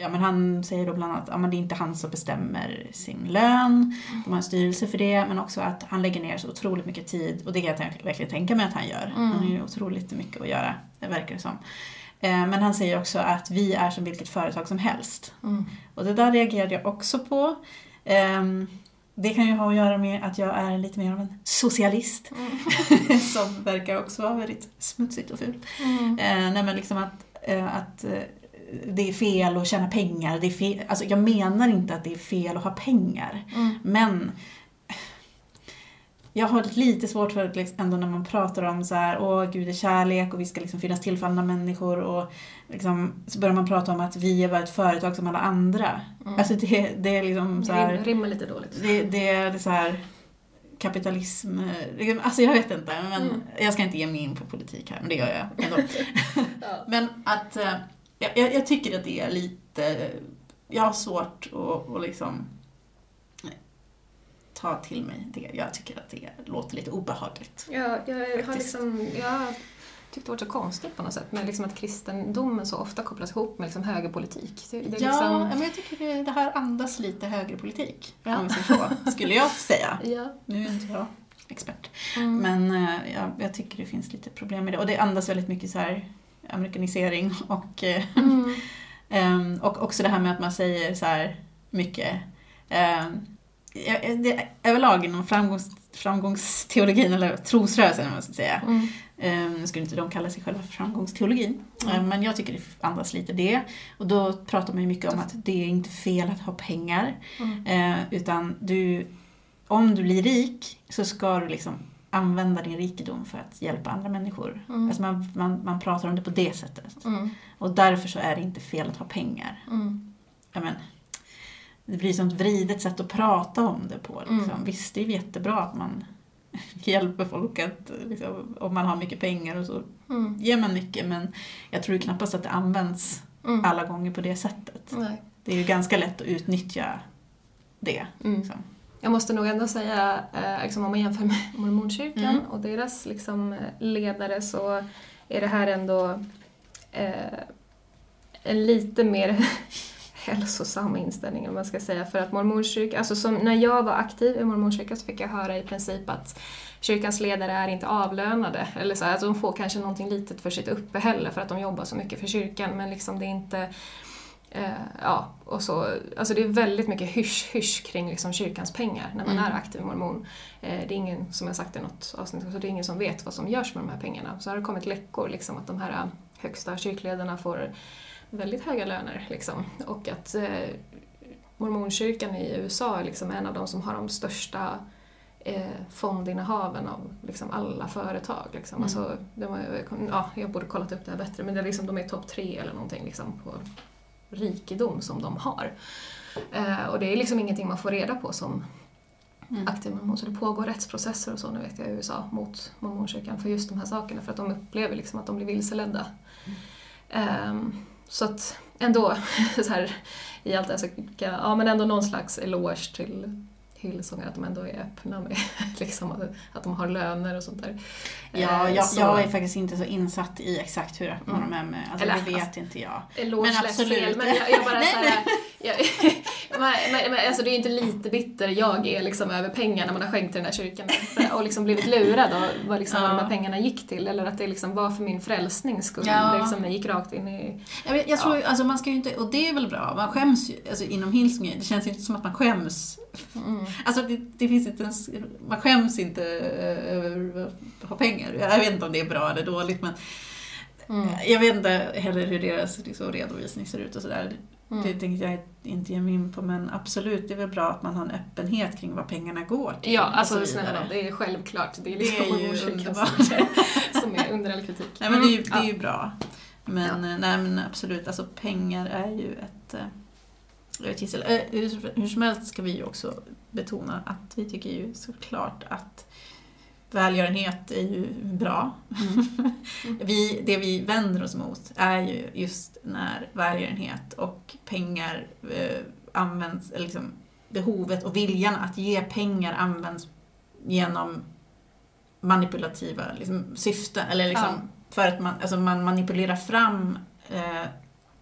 Ja, men han säger då bland annat att ja, det är inte han som bestämmer sin lön, de har en styrelse för det, men också att han lägger ner så otroligt mycket tid, och det kan jag verkligen tänka mig att han gör. Han har ju otroligt mycket att göra, det verkar det som. Eh, Men han säger också att vi är som vilket företag som helst.
Mm.
Och det där reagerade jag också på. Ehm, det kan ju ha att göra med att jag är lite mer av en socialist. som verkar också vara väldigt smutsigt och fult.
Mm.
Eh, nej men liksom att, eh, att det är fel att tjäna pengar. Det är fel, alltså jag menar inte att det är fel att ha pengar.
Mm.
Men jag har lite svårt för att liksom ändå när man pratar om så här, åh gud är kärlek och vi ska liksom finnas till för andra människor och liksom, så börjar man prata om att vi är bara ett företag som alla andra.
Mm.
Alltså det, det är liksom så här,
Rim, rimmar lite dåligt.
det, det är så här kapitalism, eh, alltså jag vet inte, men
Mm.
jag ska inte ge mig in på politik här, men det gör jag ändå.
Ja.
men att, eh, jag, jag tycker att det är lite, jag har svårt att, att liksom ta till mig det. Jag tycker att det låter lite obehagligt.
Ja, jag har
Faktiskt.
liksom, jag tyckte det var så konstigt på något sätt, men liksom att kristendomen så ofta kopplas ihop med liksom högerpolitik. Det, det
ja,
liksom,
men jag tycker det, det här andas lite högerpolitik,
Ja.
om så, skulle jag säga.
ja.
Nu är inte jag expert.
Mm.
Men eh, jag, jag tycker det finns lite problem med det. Och det andas väldigt mycket så här amerikanisering och, eh,
Mm.
ehm, och också det här med att man säger så här mycket ehm, ja, det, överlag inom framgångs, framgångsteologin, eller trosrörelsen om man ska säga.
Mm.
Um, nu skulle inte de kalla sig själva för framgångsteologin.
Mm.
Eh, men jag tycker det andas lite det. Och då pratar man ju mycket om att det är inte fel att ha pengar.
Mm.
Eh, utan du, om du blir rik så ska du liksom använda din rikedom för att hjälpa andra människor.
Mm.
Alltså man, man, man pratar om det på det sättet.
Mm.
Och därför så är det inte fel att ha pengar.
Mm.
Ja, men, det blir som ett vridet sätt att prata om det på. Liksom.
Mm.
Visst, det är jättebra att man hjälper folk att, liksom, om man har mycket pengar och så
Mm.
ger man mycket men jag tror knappast att det används
Mm.
alla gånger på det sättet.
Nej.
Det är ju ganska lätt att utnyttja det.
Mm.
Liksom.
Jag måste nog ändå säga, eh, liksom, om man jämför med mormonkyrkan
Mm.
och deras liksom, ledare så är det här ändå eh, en lite mer hälsosam inställning om man ska säga. För att mormonkyrkan, alltså som när jag var aktiv i mormonkyrkan så fick jag höra i princip att kyrkans ledare är inte avlönade. Eller så, att de får kanske någonting litet för sitt uppehälle för att de jobbar så mycket för kyrkan men liksom det är inte Eh, ja, och så, alltså det är väldigt mycket hysch-hysch kring liksom kyrkans pengar när man
Mm.
är aktiv mormon. Eh, det är ingen, som jag sagt i något avsnitt, så det är ingen som vet vad som görs med de här pengarna. Så har det kommit läckor liksom att de här eh, högsta kyrkledarna får väldigt höga löner liksom. Och att eh, mormonkyrkan i USA är liksom en av de som har de största eh, fondinnehaven av liksom alla företag. Liksom.
Mm.
Alltså, de ja, jag borde kollat upp det här bättre men det är liksom, de är topp tre eller någonting liksom, på rikedom som de har. Eh, och det är liksom ingenting man får reda på som
Mm.
aktiv mormon. Så det pågår rättsprocesser och så nu vet jag i USA mot mormonkyrkan för just de här sakerna för att de upplever liksom att de blir vilseledda. Ehm, så att ändå, så här, i allt det här så kan ja men ändå någon slags eloge till Hillsong att de ändå är öppna med liksom, att, att de har löner och sånt där.
Ja,
Eh,
jag,
så-
jag är faktiskt inte så insatt i exakt hur öppna
Mm.
de är med, alltså
Eller,
det vet
alltså,
inte jag.
Eloge
Men absolut.
fel, men jag, jag bara
Nej,
såhär, jag, men, men, men, alltså det är ju inte lite bitter jag är liksom över pengarna man har skänkt till den här kyrkan och liksom blivit lurad av vad, liksom, vad de
Ja.
här pengarna gick till eller att det liksom var för min frälsnings skull.
Ja.
Det liksom gick rakt in i...
Jag, vet- jag tror, alltså man ska ju inte, och det är väl bra, man skäms ju, alltså inom Hillsong, det känns ju inte som att man skäms.
Mm.
Alltså det, det finns inte ens, man skäms inte eh, över att ha pengar. Jag vet inte om det är bra eller dåligt men
Mm.
jag vet inte heller hur deras liksom, redovisning ser ut och sådär.
Mm.
Det tänkte jag inte ge mig in på men absolut, det är väl bra att man har en öppenhet kring vad pengarna går till.
Ja, alltså snälla, det är självklart. Det är,
Det
liksom
är ju
mormonkyrkan
underbart.
som, är under all kritik.
Nej men det är ju,
Mm,
det är
ja.
ju bra. Men, eh, nej, men absolut, alltså pengar är ju ett, gissel. Eh, Hur, som helst ska vi ju också betona att vi tycker ju såklart att välgörenhet är ju bra. vi, det vi vänder oss mot är ju just när välgörenhet och pengar eh, används, eller liksom behovet och viljan att ge pengar används genom manipulativa liksom, syften. Eller liksom, För att man, alltså man manipulerar fram eh,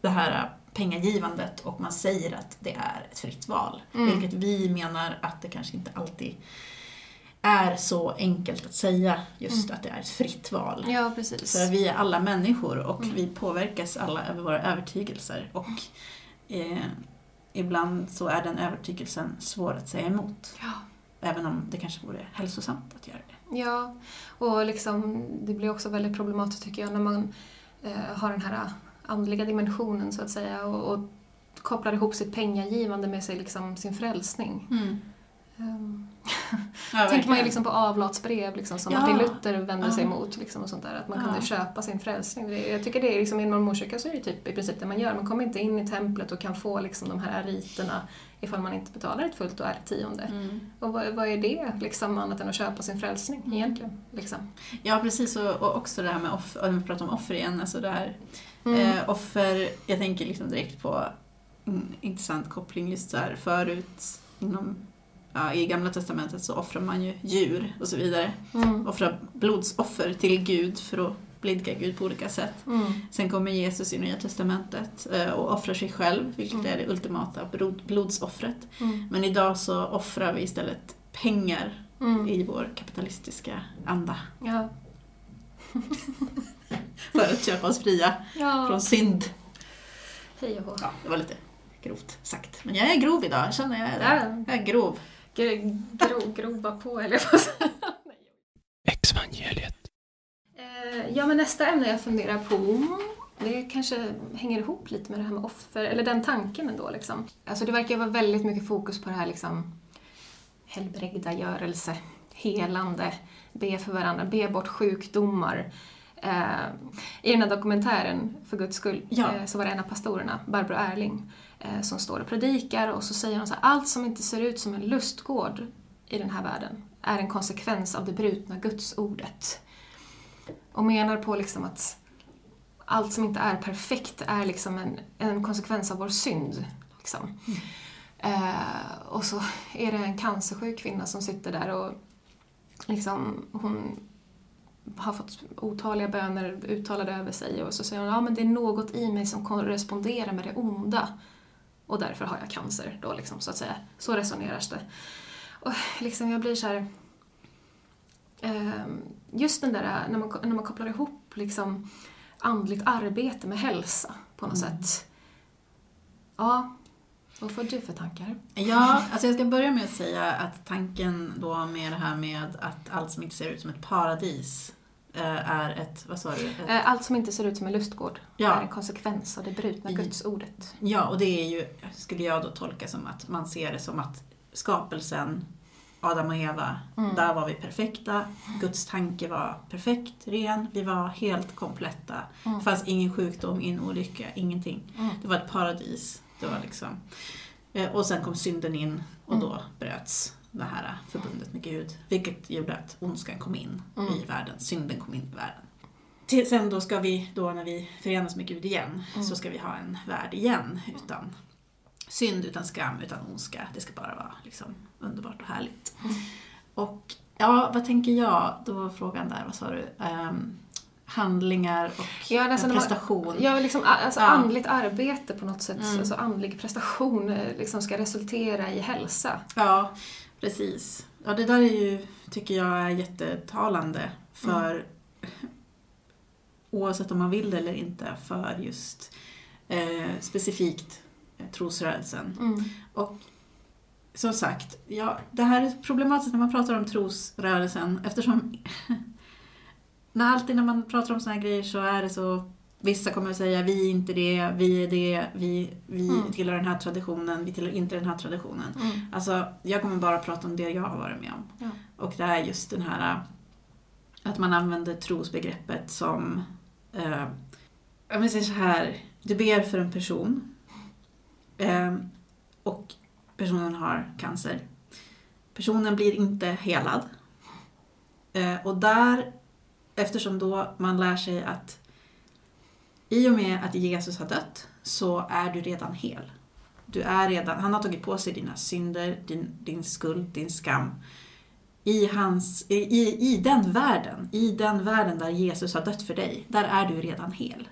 det här pengagivandet och man säger att det är ett fritt val.
Mm.
Vilket vi menar att det kanske inte alltid är så enkelt att säga just
Mm.
att det är ett fritt val.
Ja, precis.
För vi är alla människor och
Mm.
vi påverkas alla över våra övertygelser. Och eh, ibland så är den övertygelsen svår att säga emot.
Ja.
Även om det kanske vore hälsosamt att göra det.
Ja, och liksom, det blir också väldigt problematiskt tycker jag när man eh, har den här andliga dimensionen så att säga och, och kopplar ihop sitt pengagivande med sig, liksom, sin frälsning. Ehm,
Ja,
tänker man ju liksom på avlatsbrev liksom, som
Ja.
Martin Luther vände sig
Ja.
emot. Liksom, och sånt där, att man
Ja.
kunde köpa sin frälsning. Jag tycker det är liksom, i en mormonkyrka så är det typ i princip det man gör. Man kommer inte in i templet och kan få liksom, de här riterna ifall man inte betalar ett fullt och ärligt tionde.
Mm.
Och vad, vad är det liksom, annat än att köpa sin frälsning
Mm.
egentligen? Liksom?
Ja, precis. Och, och också det här med offer, om vi pratar om offer igen, alltså det här
Mm.
eh, offer, jag tänker liksom direkt på en intressant koppling just så här förut inom Ja, I Gamla Testamentet så offrar man ju djur och så vidare.
Mm.
Offrar blodsoffer till Gud för att blidka Gud på olika sätt.
Mm.
Sen kommer Jesus i Nya Testamentet eh, och offrar sig själv, vilket
Mm.
är det ultimata blod- blodsoffret.
Mm.
Men idag så offrar vi istället pengar
Mm.
i vår kapitalistiska anda
Ja.
för att köpa oss fria
ja.
från synd.
Hej och hå.
Ja, det var lite grovt sagt. Men jag är grov idag, känner jag.
Ja.
Jag är grov.
Gro, gro, grova på, eller säga.
Exvangeliet.
Eh, Ja, men nästa ämne jag funderar på, det kanske hänger ihop lite med det här med offer, eller den tanken ändå. Liksom. Alltså det verkar vara väldigt mycket fokus på det här liksom helbrägdagörelse, helande, be för varandra, be bort sjukdomar. Eh, I den här dokumentären, För Guds skull,
Ja.
eh, så var det en av pastorerna, Barbro Erling, eh, som står och predikar och så säger hon så här, allt som inte ser ut som en lustgård i den här världen är en konsekvens av det brutna gudsordet. Och menar på liksom att allt som inte är perfekt är liksom en, en konsekvens av vår synd. Liksom. Eh, och så är det en cancersjuk kvinna som sitter där och liksom, hon har fått otaliga böner uttalade över sig och så säger hon ja men det är något i mig som korresponderar med det onda och därför har jag cancer då liksom så att säga. Så resoneras det. Och liksom jag blir så här ehm, just den där när man, när man kopplar ihop liksom andligt arbete med hälsa på något sätt. Ja, vad får du för tankar?
Ja, alltså jag ska börja med att säga att tanken då med det här med att allt som inte ser ut som ett paradis eh, är ett, vad sa du? Ett,
Eh, Allt som inte ser ut som en lustgård
Ja.
är en konsekvens av det brutna gudsordet.
Ja, och det är ju, skulle jag då tolka som att man ser det som att skapelsen, Adam och Eva,
Mm.
där var vi perfekta. Guds tanke var perfekt, ren. Vi var helt kompletta.
Mm.
Det fanns ingen sjukdom, ingen olycka, ingenting.
Mm.
Det var ett paradis. Det var liksom. Eh, Och sen kom synden in och
Mm.
då bröts det här förbundet med Gud. Vilket gjorde att ondskan kom in
Mm.
i världen. Synden kom in i världen. Till, sen då ska vi, då när vi förenas med Gud igen,
Mm.
så ska vi ha en värld igen utan synd, utan skam, utan ondska. Det ska bara vara liksom underbart och härligt.
Mm.
Och ja, vad tänker jag? Då var frågan där, vad sa du? Ehm, handlingar och
Ja, alltså när man-
prestation.
Ja, liksom, alltså
Ja.
andligt arbete på något sätt,
Mm.
alltså andlig prestation eh, liksom ska resultera i hälsa.
Ja, precis. Ja, det där är ju, tycker jag är jättetalande för oavsett om man vill det eller inte, för just eh, specifikt eh, trosrörelsen.
Mm.
Och som sagt, ja, det här är problematiskt när man pratar om trosrörelsen eftersom när alltid när man pratar om såna här grejer så är det så Vissa kommer att säga vi är inte det, vi är det, vi, vi
Mm.
tillhör den här traditionen, vi tillhör inte den här traditionen.
Mm.
Alltså, jag kommer bara prata om det jag har varit med om.
Ja.
Och det är just den här att man använder trosbegreppet som, eh, jag vill säga så här, du ber för en person eh, och personen har cancer. Personen blir inte helad. Eh, och där, eftersom då man lär sig att i och med att Jesus har dött så är du redan hel. Du är redan, han har tagit på sig dina synder, din, din skuld, din skam. I, hans, i, i, I den världen, i den världen där Jesus har dött för dig, där är du redan hel.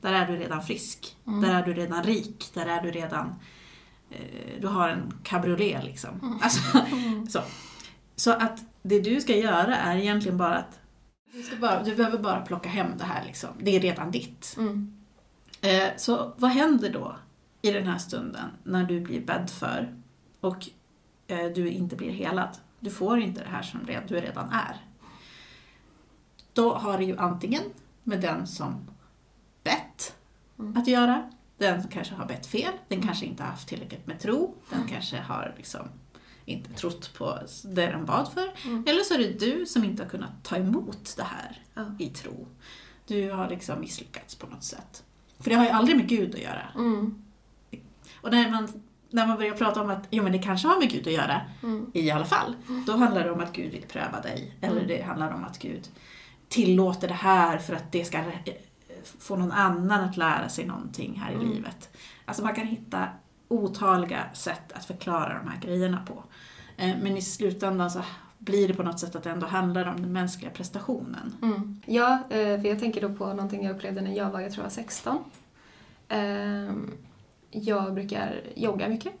Där är du redan frisk.
Mm.
Där är du redan rik. Där är du redan... Eh, du har en cabriolet liksom. Alltså, så. så att det du ska göra är egentligen bara att du, bara, du behöver bara plocka hem det här liksom. Det är redan ditt.
Mm.
Eh, så vad händer då i den här stunden när du blir bädd för och eh, du inte blir helad? Du får inte det här som du redan är. Då har det ju antingen med den som bett
Mm.
att göra, den kanske har bett fel, den kanske inte har haft tillräckligt med tro, den kanske har liksom inte trott på det den bad för.
Mm.
Eller så är det du som inte har kunnat ta emot det här
Ja.
i tro. Du har liksom misslyckats på något sätt. För det har ju aldrig med Gud att göra.
Mm.
Och när man, när man börjar prata om att jo, men det kanske har med Gud att göra
Mm.
i alla fall, då handlar det om att Gud vill pröva dig. Eller
Mm.
det handlar om att Gud tillåter det här för att det ska eh, få någon annan att lära sig någonting här i
Mm.
livet. Alltså man kan hitta otaliga sätt att förklara de här grejerna på. Eh, men i slutändan så blir det på något sätt att det ändå handlar om den mänskliga prestationen.
Mm. Ja, eh, för jag tänker då på någonting jag upplevde när jag var, jag tror jag var 16. Eh, jag brukar jogga mycket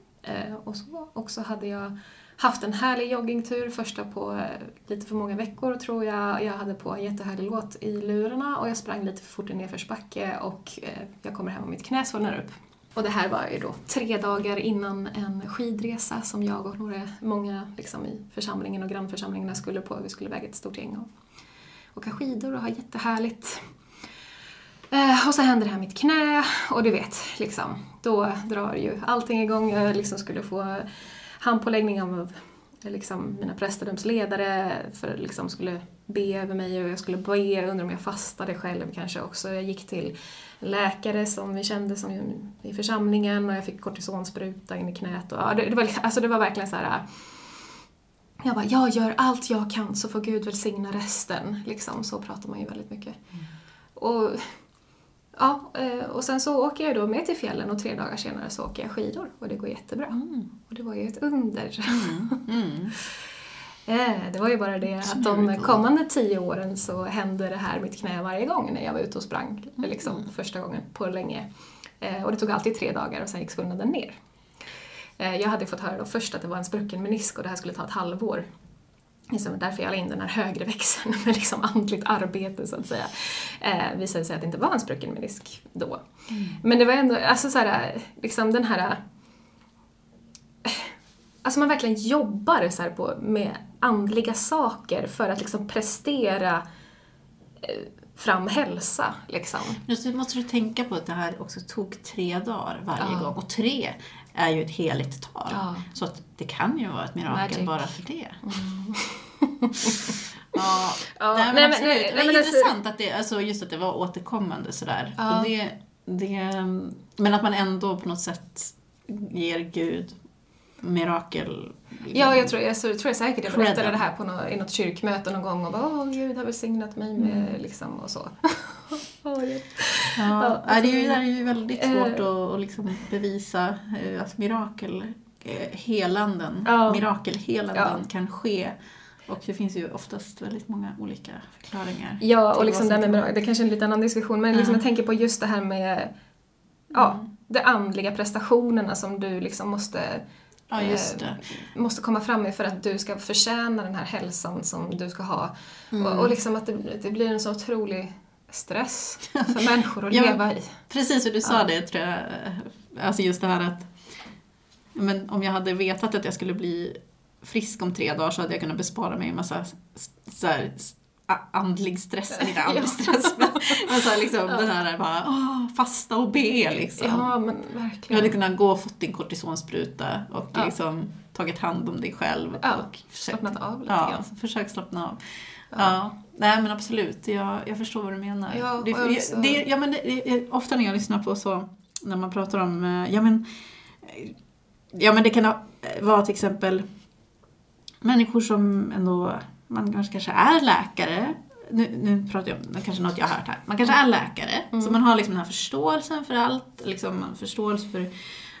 och så. Och så hade jag haft en härlig joggingtur, första på lite för många veckor tror jag. Jag hade på en jättehärlig låt i lurarna och jag sprang lite för fort i nedförsbacke och jag kommer hem och mitt knä svullnar upp. Och det här var ju då tre dagar innan en skidresa som jag och några, många liksom i församlingen och grannförsamlingarna skulle på. Vi skulle väga ett stort gäng och åka skidor och ha jättehärligt. Eh, och så händer det här med mitt knä och du vet, liksom, då drar ju allting igång. Jag liksom skulle få handpåläggning av liksom, mina prästadömsledare för liksom skulle be över mig och jag skulle be, jag undrar om jag fastade själv kanske också. Jag gick till läkare som vi kände som i församlingen och jag fick kortisonspruta in i knät. Och, ja, det, det, var, liksom- alltså, det var verkligen så här. Jag bara, jag gör allt jag kan så får Gud välsigna resten. Liksom, så pratar man ju väldigt mycket. Och, ja, eh, och sen så åker jag då med till fjällen och tre dagar senare så åker jag skidor och det går jättebra. Och det var ju ett under. Eh, Det var ju bara det att de kommande tio åren så hände det här mitt knä varje gång när jag var ute och sprang. Liksom första gången på länge. Eh, Och det tog alltid tre dagar och sen gick svullnaden ner. Eh, Jag hade fått höra då först att det var en sprucken menisk och det här skulle ta ett halvår. liksom därför jag la in den här högre växeln med liksom andligt arbete så att säga. Eh, visade sig att det inte var en sprucken menisk då. Men det var ändå, alltså så här, liksom den här Alltså man verkligen jobbar så på, med andliga saker för att liksom prestera eh, fram hälsa. Liksom.
Nu måste du tänka på att det här också tog tre dagar varje
Ja.
gång. Och tre är ju ett heligt tal.
Ja.
Så att det kan ju vara ett mirakel
Magic. Mm.
bara för det. ja,
Ja,
nej, men
nej,
absolut.
nej,
det
nej,
är
men alltså-
intressant att det, alltså just att det var återkommande sådär.
Ja.
Och det, det, men att man ändå på något sätt ger Gud mirakel.
Ja, jag tror, jag, så, tror jag säkert jag berättade det här på nå, i något kyrkmöte någon gång och bara åh gud har välsignat mig med liksom och så.
Ja, det är ju, det är ju väldigt
Eh.
svårt att, att liksom bevisa eh, att mirakel, eh, helanden,
Ja.
mirakelhelanden
Ja.
kan ske. Och det finns ju oftast väldigt många olika förklaringar.
Ja, och liksom det med det är kanske är en lite annan diskussion, men liksom
Ja.
jag tänker på just det här med ja,
Mm.
de andliga prestationerna som du liksom måste
Ja, just
eh,
det.
måste komma fram med för att du ska förtjäna den här hälsan som du ska ha.
Mm.
Och, och liksom att det, det blir en så otrolig stress för människor att
Ja.
leva i.
Precis, och du sa
Ja.
det tror jag. Alltså just det här att men om jag hade vetat att jag skulle bli frisk om tre dagar så hade jag kunnat bespara mig en massa så här, andlig stress, eller inte andlig
Ja.
stress, men, men så här, liksom, den här bara, åh, fasta och be liksom.
Ja, men
Du
verkligen.
hade kunnat gå och fått din kortisonspruta och
Ja.
liksom tagit hand om dig själv.
Ja,
och försökt,
Slappnat av lite
ja,
grann.
försök slappna av. Ja.
Ja.
Nej men absolut, jag, jag förstår vad du menar.
Ja,
det,
också-
det, ja, men det, ofta när jag lyssnar på så, när man pratar om, eh, ja men, ja men det kan vara till exempel människor som ändå, man kanske, kanske är läkare, nu, nu pratar jag om kanske något jag har hört här, man kanske är läkare,
Mm.
så man har liksom den här förståelsen för allt, liksom en förståelse för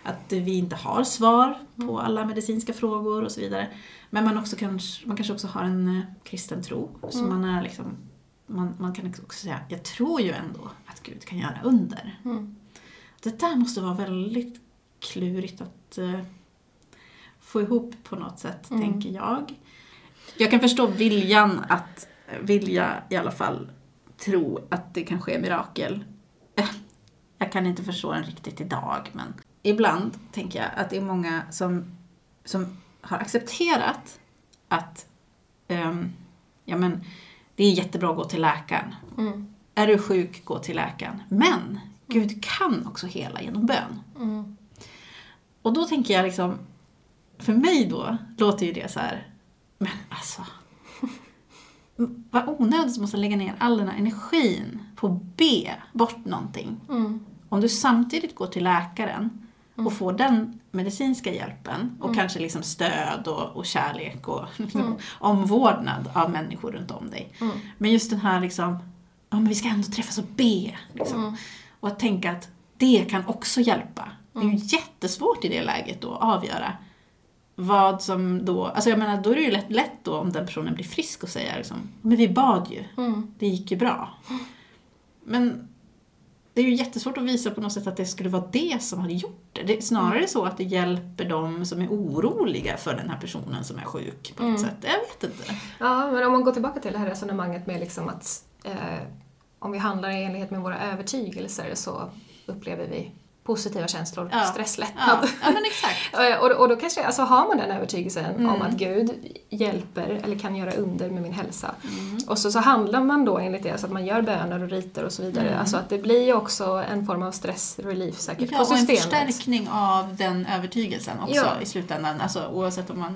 att vi inte har svar på
Mm.
alla medicinska frågor och så vidare. Men man, också kanske, man kanske också har en eh, kristen tro, så
Mm.
man är liksom man, man kan också säga, jag tror ju ändå att Gud kan göra under.
Mm.
Det där måste vara väldigt klurigt att eh, få ihop på något sätt,
Mm.
tänker jag. Jag kan förstå viljan att vilja i alla fall tro att det kan ske mirakel. Jag kan inte förstå den riktigt idag, men ibland tänker jag att det är många som, som har accepterat att ehm, ja, men, det är jättebra att gå till läkaren.
Mm.
Är du sjuk, gå till läkaren. Men Gud kan också hela genom bön.
Mm.
Och då tänker jag liksom, för mig då låter ju det så här, men alltså, vad onödigt som måste lägga ner all den här energin på att be bort någonting.
Mm.
Om du samtidigt går till läkaren och får den medicinska hjälpen och kanske liksom stöd och, och kärlek och liksom omvårdnad av människor runt om dig.
Mm.
Men just den här liksom, ja men vi ska ändå träffas och be. Liksom.
Mm.
Och att tänka att det kan också hjälpa. Det är ju jättesvårt i det läget då att avgöra vad som då, alltså jag menar då är det ju lätt, lätt då om den personen blir frisk och säger liksom, men vi bad ju,
Mm.
det gick ju bra. Men det är ju jättesvårt att visa på något sätt att det skulle vara det som hade gjort det. Det är snarare så att det hjälper dem som är oroliga för den här personen som är sjuk på något sätt. Jag vet inte.
Ja, men om man går tillbaka till det här resonemanget med liksom att eh, om vi handlar i enlighet med våra övertygelser så upplever vi positiva känslor,
Ja.
stresslättnad.
Ja, ja men exakt.
Eh, Och, och då kanske, alltså har man den övertygelsen
Mm.
om att Gud hjälper eller kan göra under med min hälsa.
Mm.
Och så, så handlar man då enligt det, så att man gör böner och riter och så vidare.
Mm.
Alltså att det blir ju också en form av stressrelief säkert
Ja,
på
och en
systemet.
förstärkning av den övertygelsen också i slutändan. Alltså, oavsett om man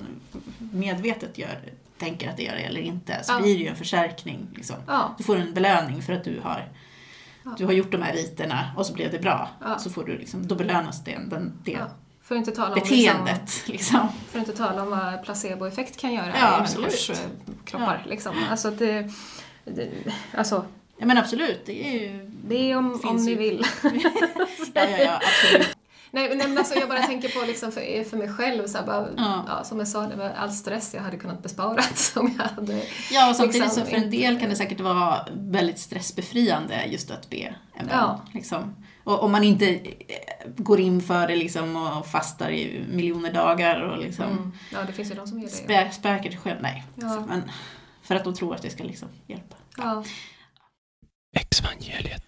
medvetet gör, tänker att det gör det eller inte, så blir det ju en förstärkning. Liksom. Du får en belöning för att du har. Du har gjort de här riterna och så blev det bra.
Ja.
Så får du liksom, då belönas det, den, det
ja. För inte tala om
beteendet. Liksom.
För att inte tala om vad placeboeffekt kan göra
Ja,
i människors eh, kroppar. Liksom. Alltså, det, det, alltså,
Ja men absolut, det är ju...
det är om, om ni
ju.
vill.
Ja, ja, ja, absolut.
Nej, men alltså, jag bara tänker på liksom för, för mig själv, så här, bara,
Ja.
ja. som jag sa, det var all stress jag hade kunnat besparat om jag hade...
Ja, och samtidigt
Liksom
så för en del kan det säkert vara väldigt stressbefriande just att be en bön.
Ja.
Liksom. Och om man inte går in för det liksom och fastar i miljoner dagar och liksom
Mm. Ja, det finns ju de som gör det.
spä, späker sig själv. Nej,
Ja.
men för att de tror att det ska liksom hjälpa.
Ja.
Exvangeliet.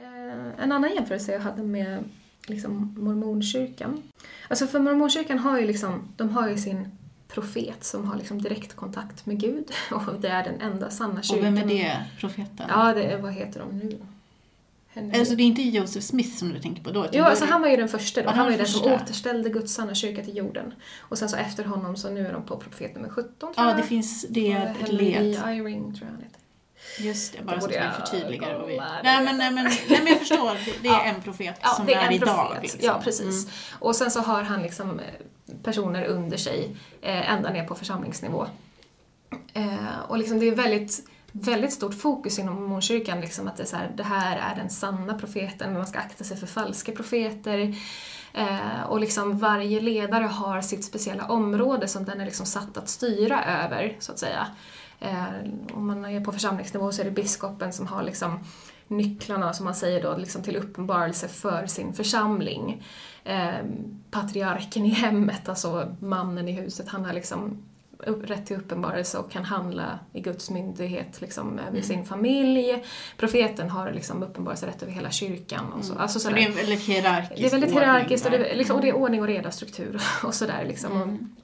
Eh, En annan jämförelse jag hade med liksom, mormonkyrkan. Alltså för mormonkyrkan har ju liksom, de har ju sin profet som har liksom direkt kontakt med Gud och det är den enda sanna kyrkan.
Och vem är det, profeten?
Ja, det är, vad heter de nu? Henry.
Alltså det är inte Joseph Smith som du tänker på då?
Jo, alltså han var ju den första då.
Ja,
han var ju
den
som återställde Guds sanna kyrka till jorden. Och sen så efter honom så nu är de på profet nummer 17 tror
Ja,
jag.
det finns, det är ett
Henry
led.
E. Eyring tror jag han heter.
Just det, bara
Det
så att vi förtydligar vad vi... Nej men, nej, men, nej men jag förstår, det, är
Ja.
en profet
Ja,
som
det
är,
är
idag. Liksom.
Ja, precis.
Mm.
Och sen så har han liksom eh, personer under sig eh, ända ner på församlingsnivå. Eh, och liksom det är väldigt, väldigt stort fokus inom mormonkyrkan, liksom att det, är så här, det här är den sanna profeten, man ska akta sig för falska profeter. Eh, och liksom varje ledare har sitt speciella område som den är liksom satt att styra över, så att säga. Eh, om man är på församlingsnivå så är det biskopen som har liksom nycklarna, som man säger då, liksom till uppenbarelse för sin församling. Eh, patriarken i hemmet, alltså mannen i huset, han har liksom rätt till uppenbarelse och kan handla i Guds myndighet liksom, över
Mm.
sin familj. Profeten har liksom uppenbarelserätt över hela kyrkan. Och så. Alltså,
Så det är väldigt hierarkisk
Det är väldigt hierarkiskt och det, liksom, och det är ordning och reda struktur och sådär. Liksom.
Mm.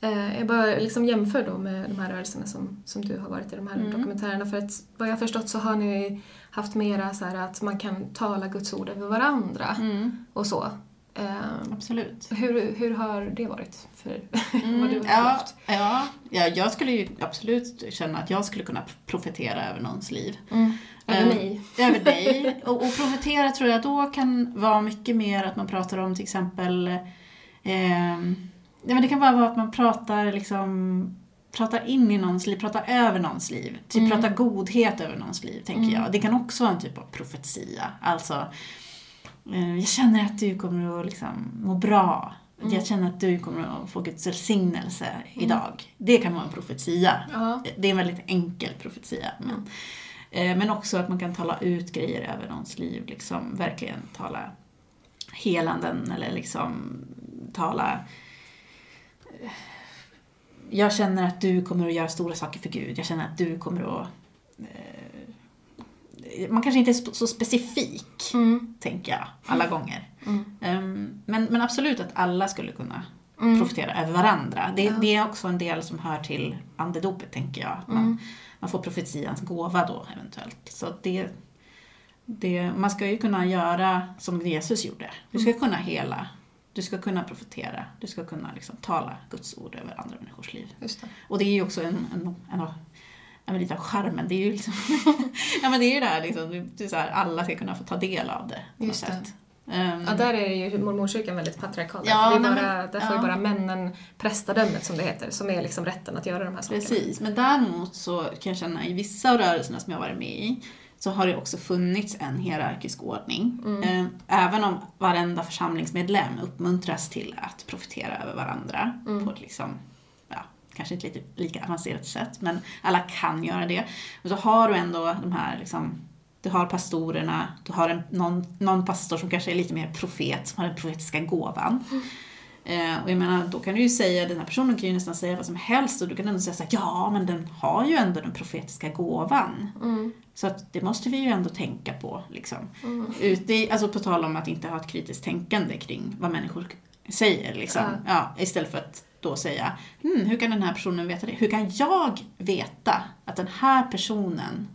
Eh, jag bara liksom jämför då med de här rörelserna som, som du har varit i de här
Mm.
dokumentärerna. För att vad jag har förstått så har ni haft mera så att man kan tala Guds ord över varandra
Mm,
och så. Eh,
absolut.
hur, hur har det varit för vad du
Mm,
har
ja, ja, ja, jag skulle ju absolut känna att jag skulle kunna profetera över någons liv.
Mm. Över
Eh,
mig?
Över dig. Och, och profetera tror jag då kan vara mycket mer att man pratar om till exempel ehm, ja, men Det kan bara vara att man pratar liksom pratar in i någons liv, pratar över någons liv. Typ
Mm.
pratar godhet över någons liv, tänker jag. Det kan också vara en typ av profetia. Alltså, eh, jag känner att du kommer att liksom må bra.
Mm.
Jag känner att du kommer att få Guds välsignelse idag. Det kan vara en profetia.
Ja.
Det är en väldigt enkel profetia. Men,
Mm.
eh, men också att man kan tala ut grejer över någons liv. Liksom verkligen tala helanden eller liksom tala jag känner att du kommer att göra stora saker för Gud. Jag känner att du kommer att... Eh, man kanske inte är så specifik,
Mm.
tänker jag, alla gånger.
Mm.
Ehm, men, men absolut att alla skulle kunna
Mm.
profetera över varandra. Det,
Ja.
det är också en del som hör till andedopet, tänker jag. Att man,
Mm.
man får profetians gåva då, eventuellt. Så det, det, man ska ju kunna göra som Jesus gjorde. Du ska kunna hela, du ska kunna profetera, du ska kunna liksom tala Guds ord över andra människors liv.
Det.
Och det är ju också en, en, en men lite av charmen, det är ju liksom... ja men det är ju det här liksom, det så här, alla ska kunna få ta del av det på
Just
sätt. Ehm,
Ja, där är ju mormonkyrkan väldigt patriarkal.
Ja,
det är bara, där får ju bara männen prästadömet, som det heter, som är liksom rätten att göra de här sakerna.
Precis, men däremot så kan jag känna i vissa av rörelserna som jag har varit med i så har det också funnits en hierarkisk ordning. Eh, Även om varenda församlingsmedlem uppmuntras till att profitera över varandra på ett liksom, ja, kanske inte lite lika avancerat sätt, men alla kan göra det. Och så har du ändå de här liksom, du har pastorerna, du har en, någon, någon pastor som kanske är lite mer profet, som har den profetiska gåvan. Eh, och jag menar, då kan du ju säga, den här personen kan ju nästan säga vad som helst och du kan ändå säga så här, ja men den har ju ändå den profetiska gåvan.
Mm.
Så att det måste vi ju ändå tänka på. Liksom. Ute i, alltså på tal om att inte ha ett kritiskt tänkande kring vad människor säger. Liksom. Ja. istället för att då säga, hmm, hur kan den här personen veta det? Hur kan jag veta att den här personen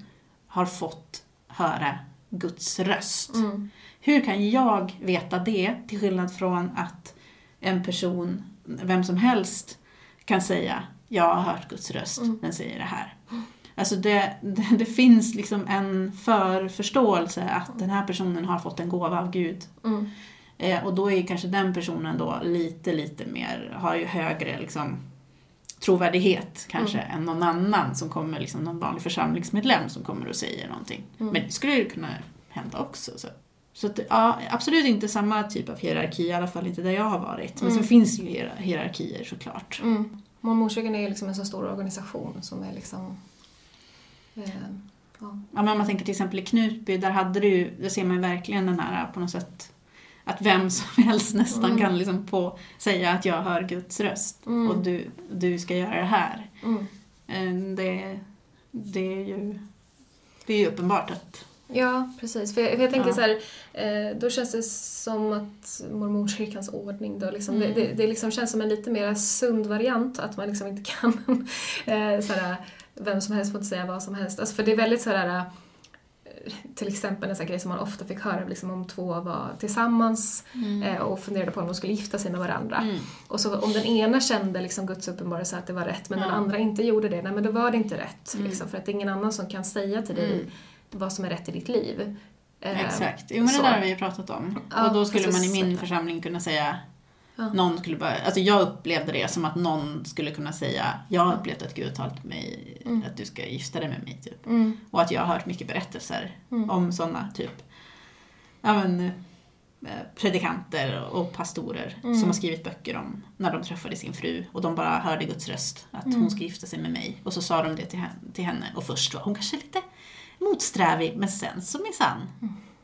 har fått höra Guds röst?
Mm.
Hur kan jag veta det till skillnad från att en person, vem som helst, kan säga jag har hört Guds röst, den säger det här. Alltså det, det, det finns liksom en förförståelse att den här personen har fått en gåva av Gud.
Mm.
Eh, och då är kanske den personen då lite, lite mer, har ju högre liksom trovärdighet kanske än någon annan som kommer, liksom någon vanlig församlingsmedlem som kommer och säger någonting. Men det skulle ju kunna hända också. Så, så att, ja, absolut inte samma typ av hierarki, i alla fall inte där jag har varit. Men så finns ju hier- hierarkier såklart.
Mm. Mormonkyrkan är liksom en så stor organisation som är liksom... Eh, ja.
Ja, men om man tänker till exempel i Knutby, där hade du ju, där ser man ju verkligen den här på något sätt att vem som helst nästan
Mm.
kan liksom på säga att jag hör Guds röst
Mm.
och du, du ska göra det här.
Mm.
Eh, Det, det är ju det är ju uppenbart att
Ja, precis. För jag, för jag tänker
Ja.
så här, eh, då känns det som att mormonkyrkans ordning då liksom,
Mm.
det, det, det liksom känns som en lite mer sund variant, att man liksom inte kan, så här, vem som helst får inte säga vad som helst. Alltså för det är väldigt sådär, eh, till exempel en sån grej som man ofta fick höra liksom, om två var tillsammans eh, och funderade på om de skulle gifta sig med varandra.
Mm.
Och så om den ena kände liksom Guds uppenbarelse att det var rätt men den
Ja.
andra inte gjorde det, nej men då var det inte rätt.
Mm.
Liksom, för att det är ingen annan som kan säga till dig
Mm.
vad som är rätt i ditt liv. Eh,
Exakt, jo men
så.
det där har vi ju pratat om.
Ja,
och då skulle
precis.
man i min församling kunna säga
Ja.
Någon skulle bara, alltså jag upplevde det som att någon skulle kunna säga Jag har upplevt att Gud talat till mig
Mm.
att du ska gifta dig med mig. Typ.
Mm.
Och att jag har hört mycket berättelser
Mm.
om sådana typ ja, men, eh, predikanter och pastorer
Mm.
som har skrivit böcker om när de träffade sin fru och de bara hörde Guds röst att
Mm.
hon ska gifta sig med mig. Och så sa de det till henne, till henne och först var hon kanske lite motsträvig men sen så minsann.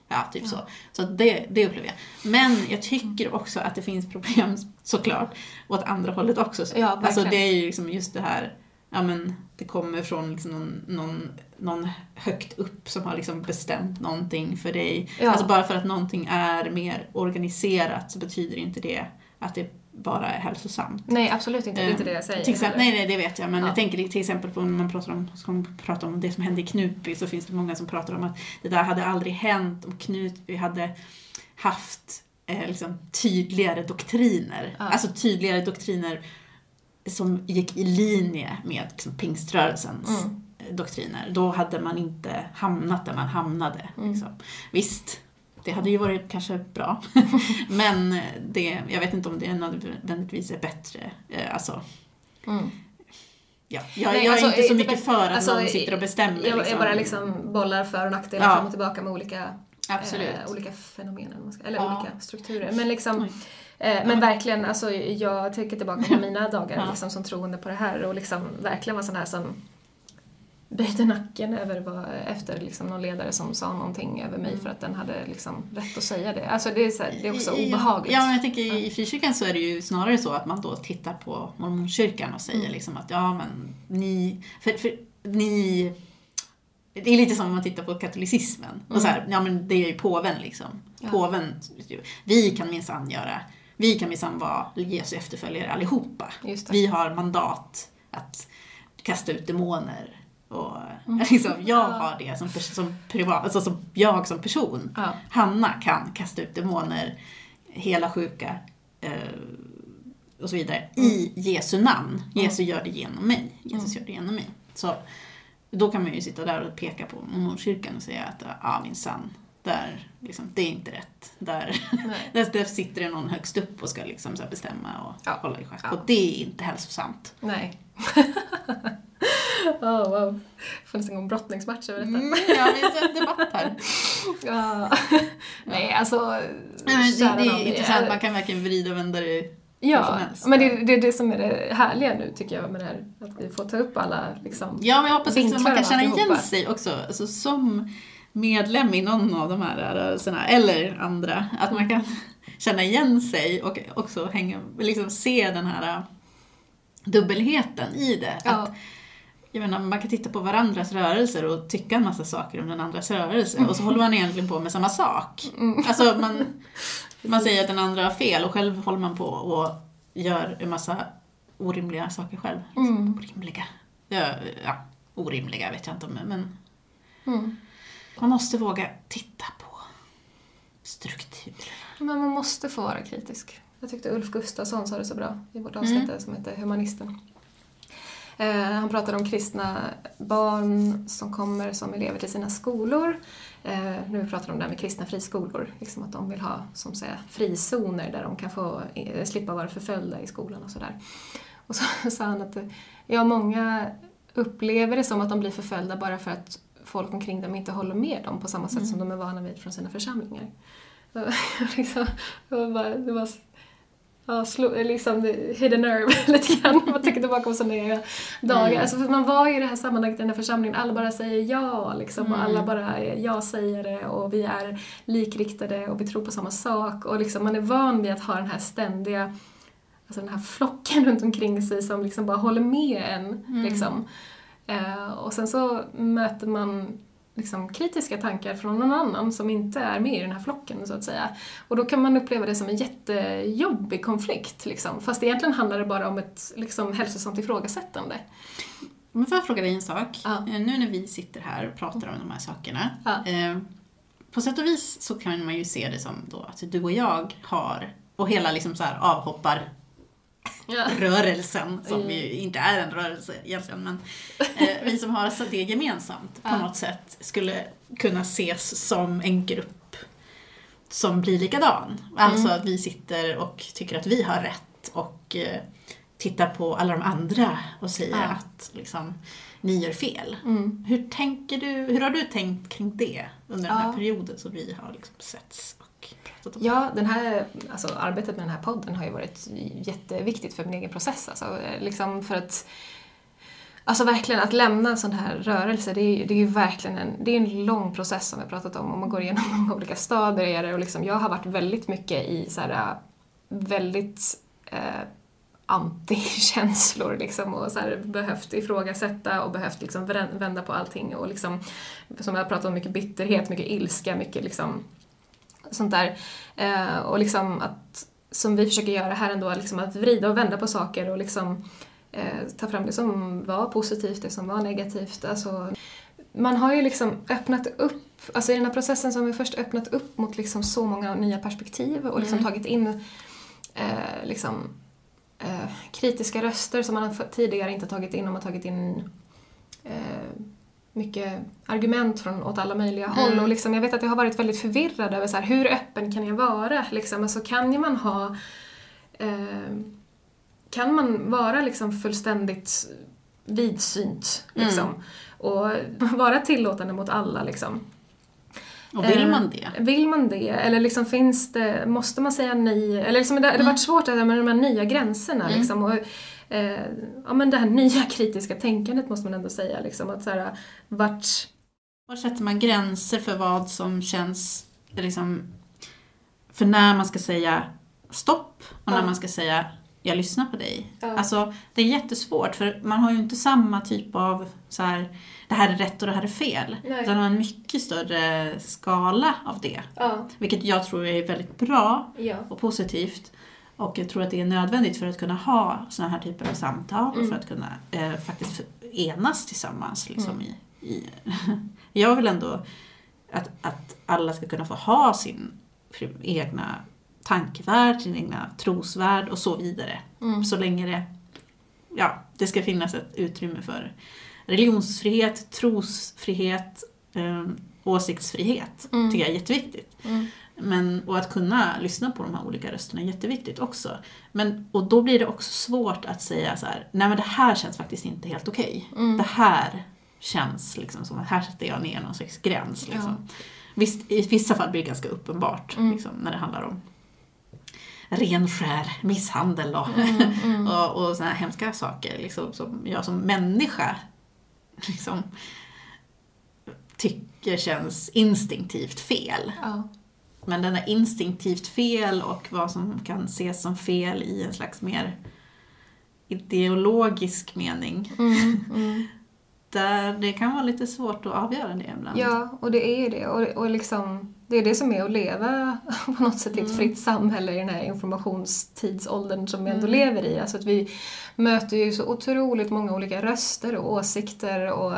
Ja, typ så. Så det, det upplever jag. Men jag tycker också att det finns problem såklart åt andra hållet också.
Ja,
alltså det är ju liksom just det här ja men det kommer från liksom någon, någon, någon högt upp som har liksom bestämt någonting för dig.
Ja.
Alltså bara för att någonting är mer organiserat så betyder inte det att det bara är hälsosamt.
Nej, absolut inte. Det är inte det jag säger.
Eh, Till exempel, nej, nej, det vet jag. Men
Ja.
jag tänker till exempel på när man pratar om, ska man prata om det som hände i Knutby så finns det många som pratar om att det där hade aldrig hänt om Knutby hade haft eh, liksom, tydligare doktriner.
Ja.
Alltså tydligare doktriner som gick i linje med liksom, pingströrelsens
Mm.
eh, doktriner. Då hade man inte hamnat där man hamnade.
Mm.
Liksom. Visst, det hade ju varit kanske bra. Men det, jag vet inte om det nödvändigtvis är bättre. Eh, Alltså,
Mm.
Ja, jag,
Nej,
jag
alltså,
är inte så mycket för att
alltså,
någon sitter och bestämmer.
Jag,
liksom.
jag bara liksom bollar för och nackdelar
Ja.
fram och tillbaka med olika, eh, olika fenomen, eller
Ja.
olika strukturer. Men liksom, eh, men verkligen, alltså, jag tänker tillbaka på mina dagar liksom, som troende på det här och liksom verkligen var sån här som böjde nacken över vad, efter liksom, någon ledare som sa någonting över mig för att den hade liksom, rätt att säga det. Alltså det är, så här, det är också obehagligt.
Ja, men jag tänker i frikyrkan så är det ju snarare så att man då tittar på mormonkyrkan och säger
Mm.
liksom att ja men ni, för, för ni det är lite som om man tittar på katolicismen. Och så här, ja men det är ju påven liksom.
Mm. Ja.
Påven, vi kan minsann göra, vi kan minsann vara Jesu efterföljare allihopa. Vi har mandat att kasta ut demoner. Och
Mm.
liksom, jag har det som, som privat, alltså som jag som person.
Ja.
Hanna kan kasta ut demoner, hela sjuka eh, och så vidare i Jesu namn. Jesus gör det genom mig. Jesus gör det genom mig. Så då kan man ju sitta där och peka på mormonkyrkan och säga att ja minsann, där, liksom, det är inte rätt. Där, där, där sitter det någon högst upp och ska liksom bestämma och
Ja.
hålla i schack.
Ja.
Och det är inte hälsosamt.
Nej. oh, wow. Det fanns en gång brottningsmatch över detta.
Mm, ja, vi har en debatt här.
Ja. Nej, alltså...
Nej, det, det är intressant, man kan verkligen vrida och vända det
Ja, men det, det är det som är det härliga nu tycker jag med det här. Att vi får ta upp alla liksom...
Ja, men jag hoppas att man kan känna igen sig också. Alltså, som medlem i någon av de här rörelserna, eller andra. Att man kan känna igen sig och också hänga, liksom se den här äh, dubbelheten i det. Att,
Ja,
jag menar, man kan titta på varandras rörelser och tycka en massa saker om den andras rörelse och så håller man egentligen på med samma sak.
Mm.
Alltså man, man säger att den andra har fel och själv håller man på och gör en massa orimliga saker själv.
Mm.
Orimliga. Ja, ja, orimliga vet jag inte om, men
mm.
man måste våga titta på struktur.
Men man måste få vara kritisk. Jag tyckte Ulf Gustafsson sa det så bra i vårt avsnitt
Mm.
som heter Humanisten. Eh, han pratade om kristna barn som kommer som elever till sina skolor. Eh, nu pratar de om det här med kristna friskolor, liksom att de vill ha som säger, frizoner där de kan få eh, slippa vara förföljda i skolan och sådär. Och så sa han att eh, ja, många upplever det som att de blir förföljda bara för att folk omkring dem inte håller med dem på samma sätt som de är vana vid från sina församlingar. Liksom, det var bara, det var, ja, slå, liksom hit a nerve lite grann. Man tänker tillbaka på sådana dagar.
Mm.
Alltså, för man var ju i det här sammanhanget i den här församlingen, alla bara säger ja liksom, och
Mm.
alla bara är ja-sägare och vi är likriktade och vi tror på samma sak och liksom, man är van vid att ha den här ständiga Alltså den här flocken runt omkring sig som liksom bara håller med en.
Mm.
Liksom. Eh, och sen så möter man liksom kritiska tankar från någon annan som inte är med i den här flocken så att säga. Och då kan man uppleva det som en jättejobbig konflikt liksom. Fast egentligen handlar det bara om ett liksom, hälsosamt ifrågasättande.
Men får jag fråga dig en sak?
Ja.
Eh, Nu när vi sitter här och pratar om de här sakerna.
Ja.
Eh, på sätt och vis så kan man ju se det som då att du och jag har, och hela liksom så här avhoppar
Ja.
rörelsen, som
Mm.
ju inte är en rörelse egentligen, men eh, vi som har det gemensamt på
Ja.
något sätt skulle kunna ses som en grupp som blir likadan. Alltså
Mm.
att vi sitter och tycker att vi har rätt och eh, tittar på alla de andra och säger
Ja.
att liksom, ni gör fel.
Mm.
Hur tänker du, hur har du tänkt kring det under den här perioden som vi har liksom setts och pratat om?
Ja, den här, alltså, arbetet med den här podden har ju varit jätteviktigt för min egen process. Alltså, liksom för att Alltså verkligen, att lämna en sån här rörelse, det är, ju- det är ju verkligen en, det är en lång process som vi har pratat om och man går igenom många olika stadier och liksom, jag har varit väldigt mycket i så här, väldigt eh, antikänslor liksom och så här, behövt ifrågasätta och behövt liksom vända på allting och liksom, som jag har pratat om, mycket bitterhet, mycket ilska, mycket liksom sånt där. Eh, och liksom att, som vi försöker göra här ändå, liksom att vrida och vända på saker och liksom eh, ta fram det som var positivt, det som var negativt. Alltså, man har ju liksom öppnat upp, alltså i den här processen så har vi först öppnat upp mot liksom så många nya perspektiv och liksom
Mm.
tagit in eh, liksom, eh, kritiska röster som man tidigare inte tagit in och man har tagit in eh, mycket argument från åt alla möjliga håll.
Mm.
Och liksom, jag vet att jag har varit väldigt förvirrad över så här, hur öppen kan jag vara? Liksom, alltså, kan man ha eh, kan man vara liksom fullständigt vidsynt liksom, och vara tillåtande mot alla? Liksom?
Och vill
Eh,
man det?
Vill man det? Eller liksom finns det, måste man säga nej? Eller liksom det, det har varit svårt med de här nya gränserna.
Mm.
Liksom, och, eh, ja, men det här nya kritiska tänkandet måste man ändå säga. Liksom, att så här, vart,
Var sätter man gränser för vad som känns, liksom, för när man ska säga stopp och när
Ja.
man ska säga jag lyssnar på dig.
Ja.
Alltså, det är jättesvårt för man har ju inte samma typ av så här, det här är rätt och det här är fel.
Nej.
Utan man har en mycket större skala av det.
ja,
Vilket jag tror är väldigt bra
ja,
och positivt. Och jag tror att det är nödvändigt för att kunna ha sådana här typer av samtal och
Mm.
för att kunna eh, faktiskt enas tillsammans. Liksom,
Mm.
i, i. jag vill ändå att, att alla ska kunna få ha sin egna tankevärld, sin egna trosvärld och så vidare.
mm.
Så länge det, ja, det ska finnas ett utrymme för religionsfrihet, trosfrihet, eh, åsiktsfrihet.
Mm.
tycker jag är jätteviktigt.
Mm.
Men, och att kunna lyssna på de här olika rösterna är jätteviktigt också. Men, och då blir det också svårt att säga så här, nej men det här känns faktiskt inte helt okej.
Mm.
Det här känns liksom som att här sätter jag ner någon slags gräns. Liksom.
Ja.
Visst, I vissa fall blir det ganska uppenbart
Mm.
liksom, när det handlar om renskär, misshandel och,
Mm, mm.
och, och såna här hemska saker liksom, som jag som människa liksom, tycker känns instinktivt fel.
Ja.
Men den är instinktivt fel och vad som kan ses som fel i en slags mer ideologisk mening.
Mm, mm.
Där det kan vara lite svårt att avgöra det ibland.
Ja, och det är ju det. Och, och liksom, det är det som är att leva på något sätt i ett
Mm.
fritt samhälle i den här informationstidsåldern som vi ändå
Mm.
lever i. Alltså att vi möter ju så otroligt många olika röster och åsikter och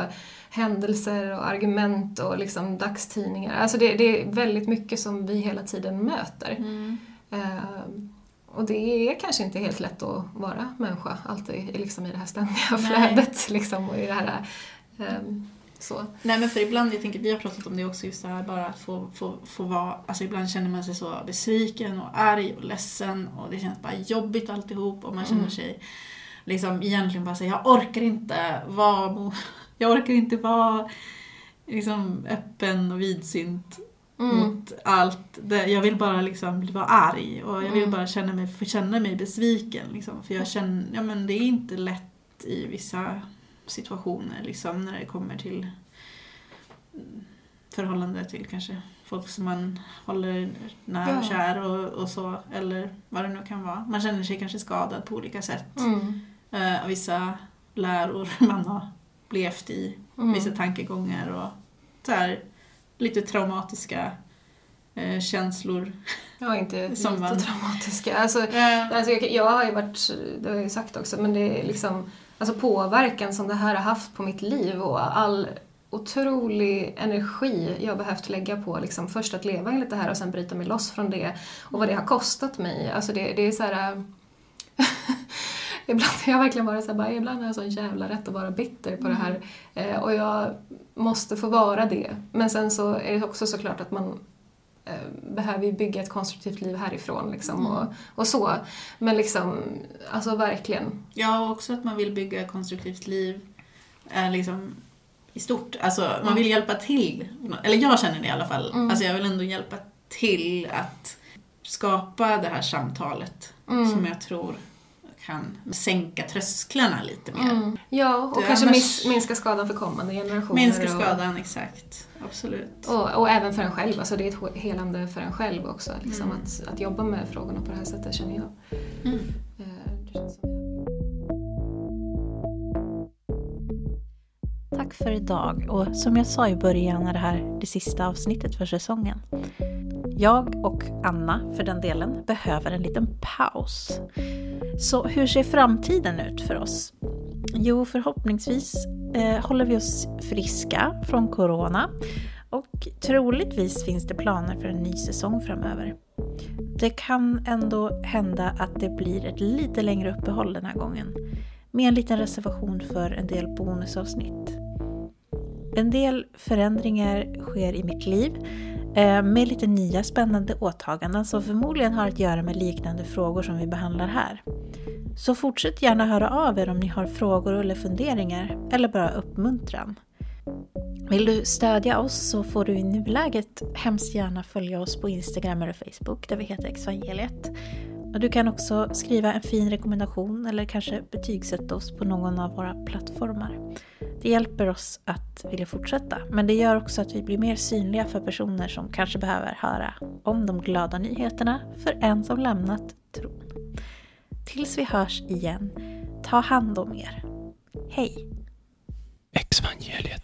händelser och argument och liksom dagstidningar. Alltså det, det är väldigt mycket som vi hela tiden möter.
Mm.
Ehm, och det är kanske inte helt lätt att vara människa alltid liksom i det här ständiga flödet. Liksom, och i det här, ehm, så.
Nej men för ibland, jag tänker, vi har pratat om det också, just det här bara att få, få, få vara, alltså ibland känner man sig så besviken och arg och ledsen och det känns bara jobbigt alltihop och man känner
Mm.
sig liksom egentligen bara säga jag orkar inte vara, jag orkar inte vara liksom öppen och vidsynt
Mm.
mot allt. Jag vill bara liksom vara arg och jag vill
Mm.
bara känna mig, få känna mig besviken. Liksom. För jag känner, ja men det är inte lätt i vissa situationer liksom när det kommer till förhållande till kanske folk som man håller nära och kär och, och så. Eller vad det nu kan vara. Man känner sig kanske skadad på olika sätt.
Mm.
Eh, av vissa läror man har levt i
Mm.
vissa tankegångar och så här, lite traumatiska eh, känslor.
Ja, inte
Som
lite
man-
traumatiska. Alltså,
Eh,
Alltså jag, jag har ju varit, det har jag ju sagt också, men det är liksom alltså påverkan som det här har haft på mitt liv och all otrolig energi jag behövt lägga på liksom först att leva enligt det här och sen bryta mig loss från det och vad det har kostat mig. Alltså det, det är så här... ibland har jag verkligen varit så här, bara, ibland har jag sån jävla rätt att vara bitter på det här eh, och jag måste få vara det. Men sen så är det också såklart att man eh, behöver ju bygga ett konstruktivt liv härifrån liksom och, och så. Men liksom, alltså verkligen.
ja, och också att man vill bygga ett konstruktivt liv eh, liksom, i stort. Alltså, man vill hjälpa till. Eller jag känner det i alla fall.
Mm.
Alltså, jag vill ändå hjälpa till att skapa det här samtalet
Mm.
som jag tror kan sänka trösklarna lite mer.
Mm. Ja, och
Det
kanske
annars-
minska skadan för kommande generationer.
Minska
och-
skadan, exakt. Absolut.
Och, och även för en själv, alltså det är ett he- helande för en själv också. Liksom
Mm.
att, att jobba med frågorna på det här sättet känner jag.
Mm.
Eh, Det känns som
Tack för idag och som jag sa i början är det här det sista avsnittet för säsongen. Jag och Anna, för den delen, behöver en liten paus. Så hur ser framtiden ut för oss? Jo, förhoppningsvis eh, håller vi oss friska från corona och troligtvis finns det planer för en ny säsong framöver. Det kan ändå hända att det blir ett lite längre uppehåll den här gången med en liten reservation för en del bonusavsnitt. En del förändringar sker i mitt liv eh, med lite nya spännande åtaganden som förmodligen har att göra med liknande frågor som vi behandlar här. Så fortsätt gärna höra av er om ni har frågor eller funderingar eller bara uppmuntran. Vill du stödja oss så får du i nuläget hemskt gärna följa oss på Instagram eller Facebook där vi heter Exvangeliet. Och du kan också skriva en fin rekommendation eller kanske betygsätta oss på någon av våra plattformar. Det hjälper oss att vilja fortsätta, men det gör också att vi blir mer synliga för personer som kanske behöver höra om de glada nyheterna för en som lämnat tron. Tills vi hörs igen, ta hand om er. Hej!
Exvangeliet.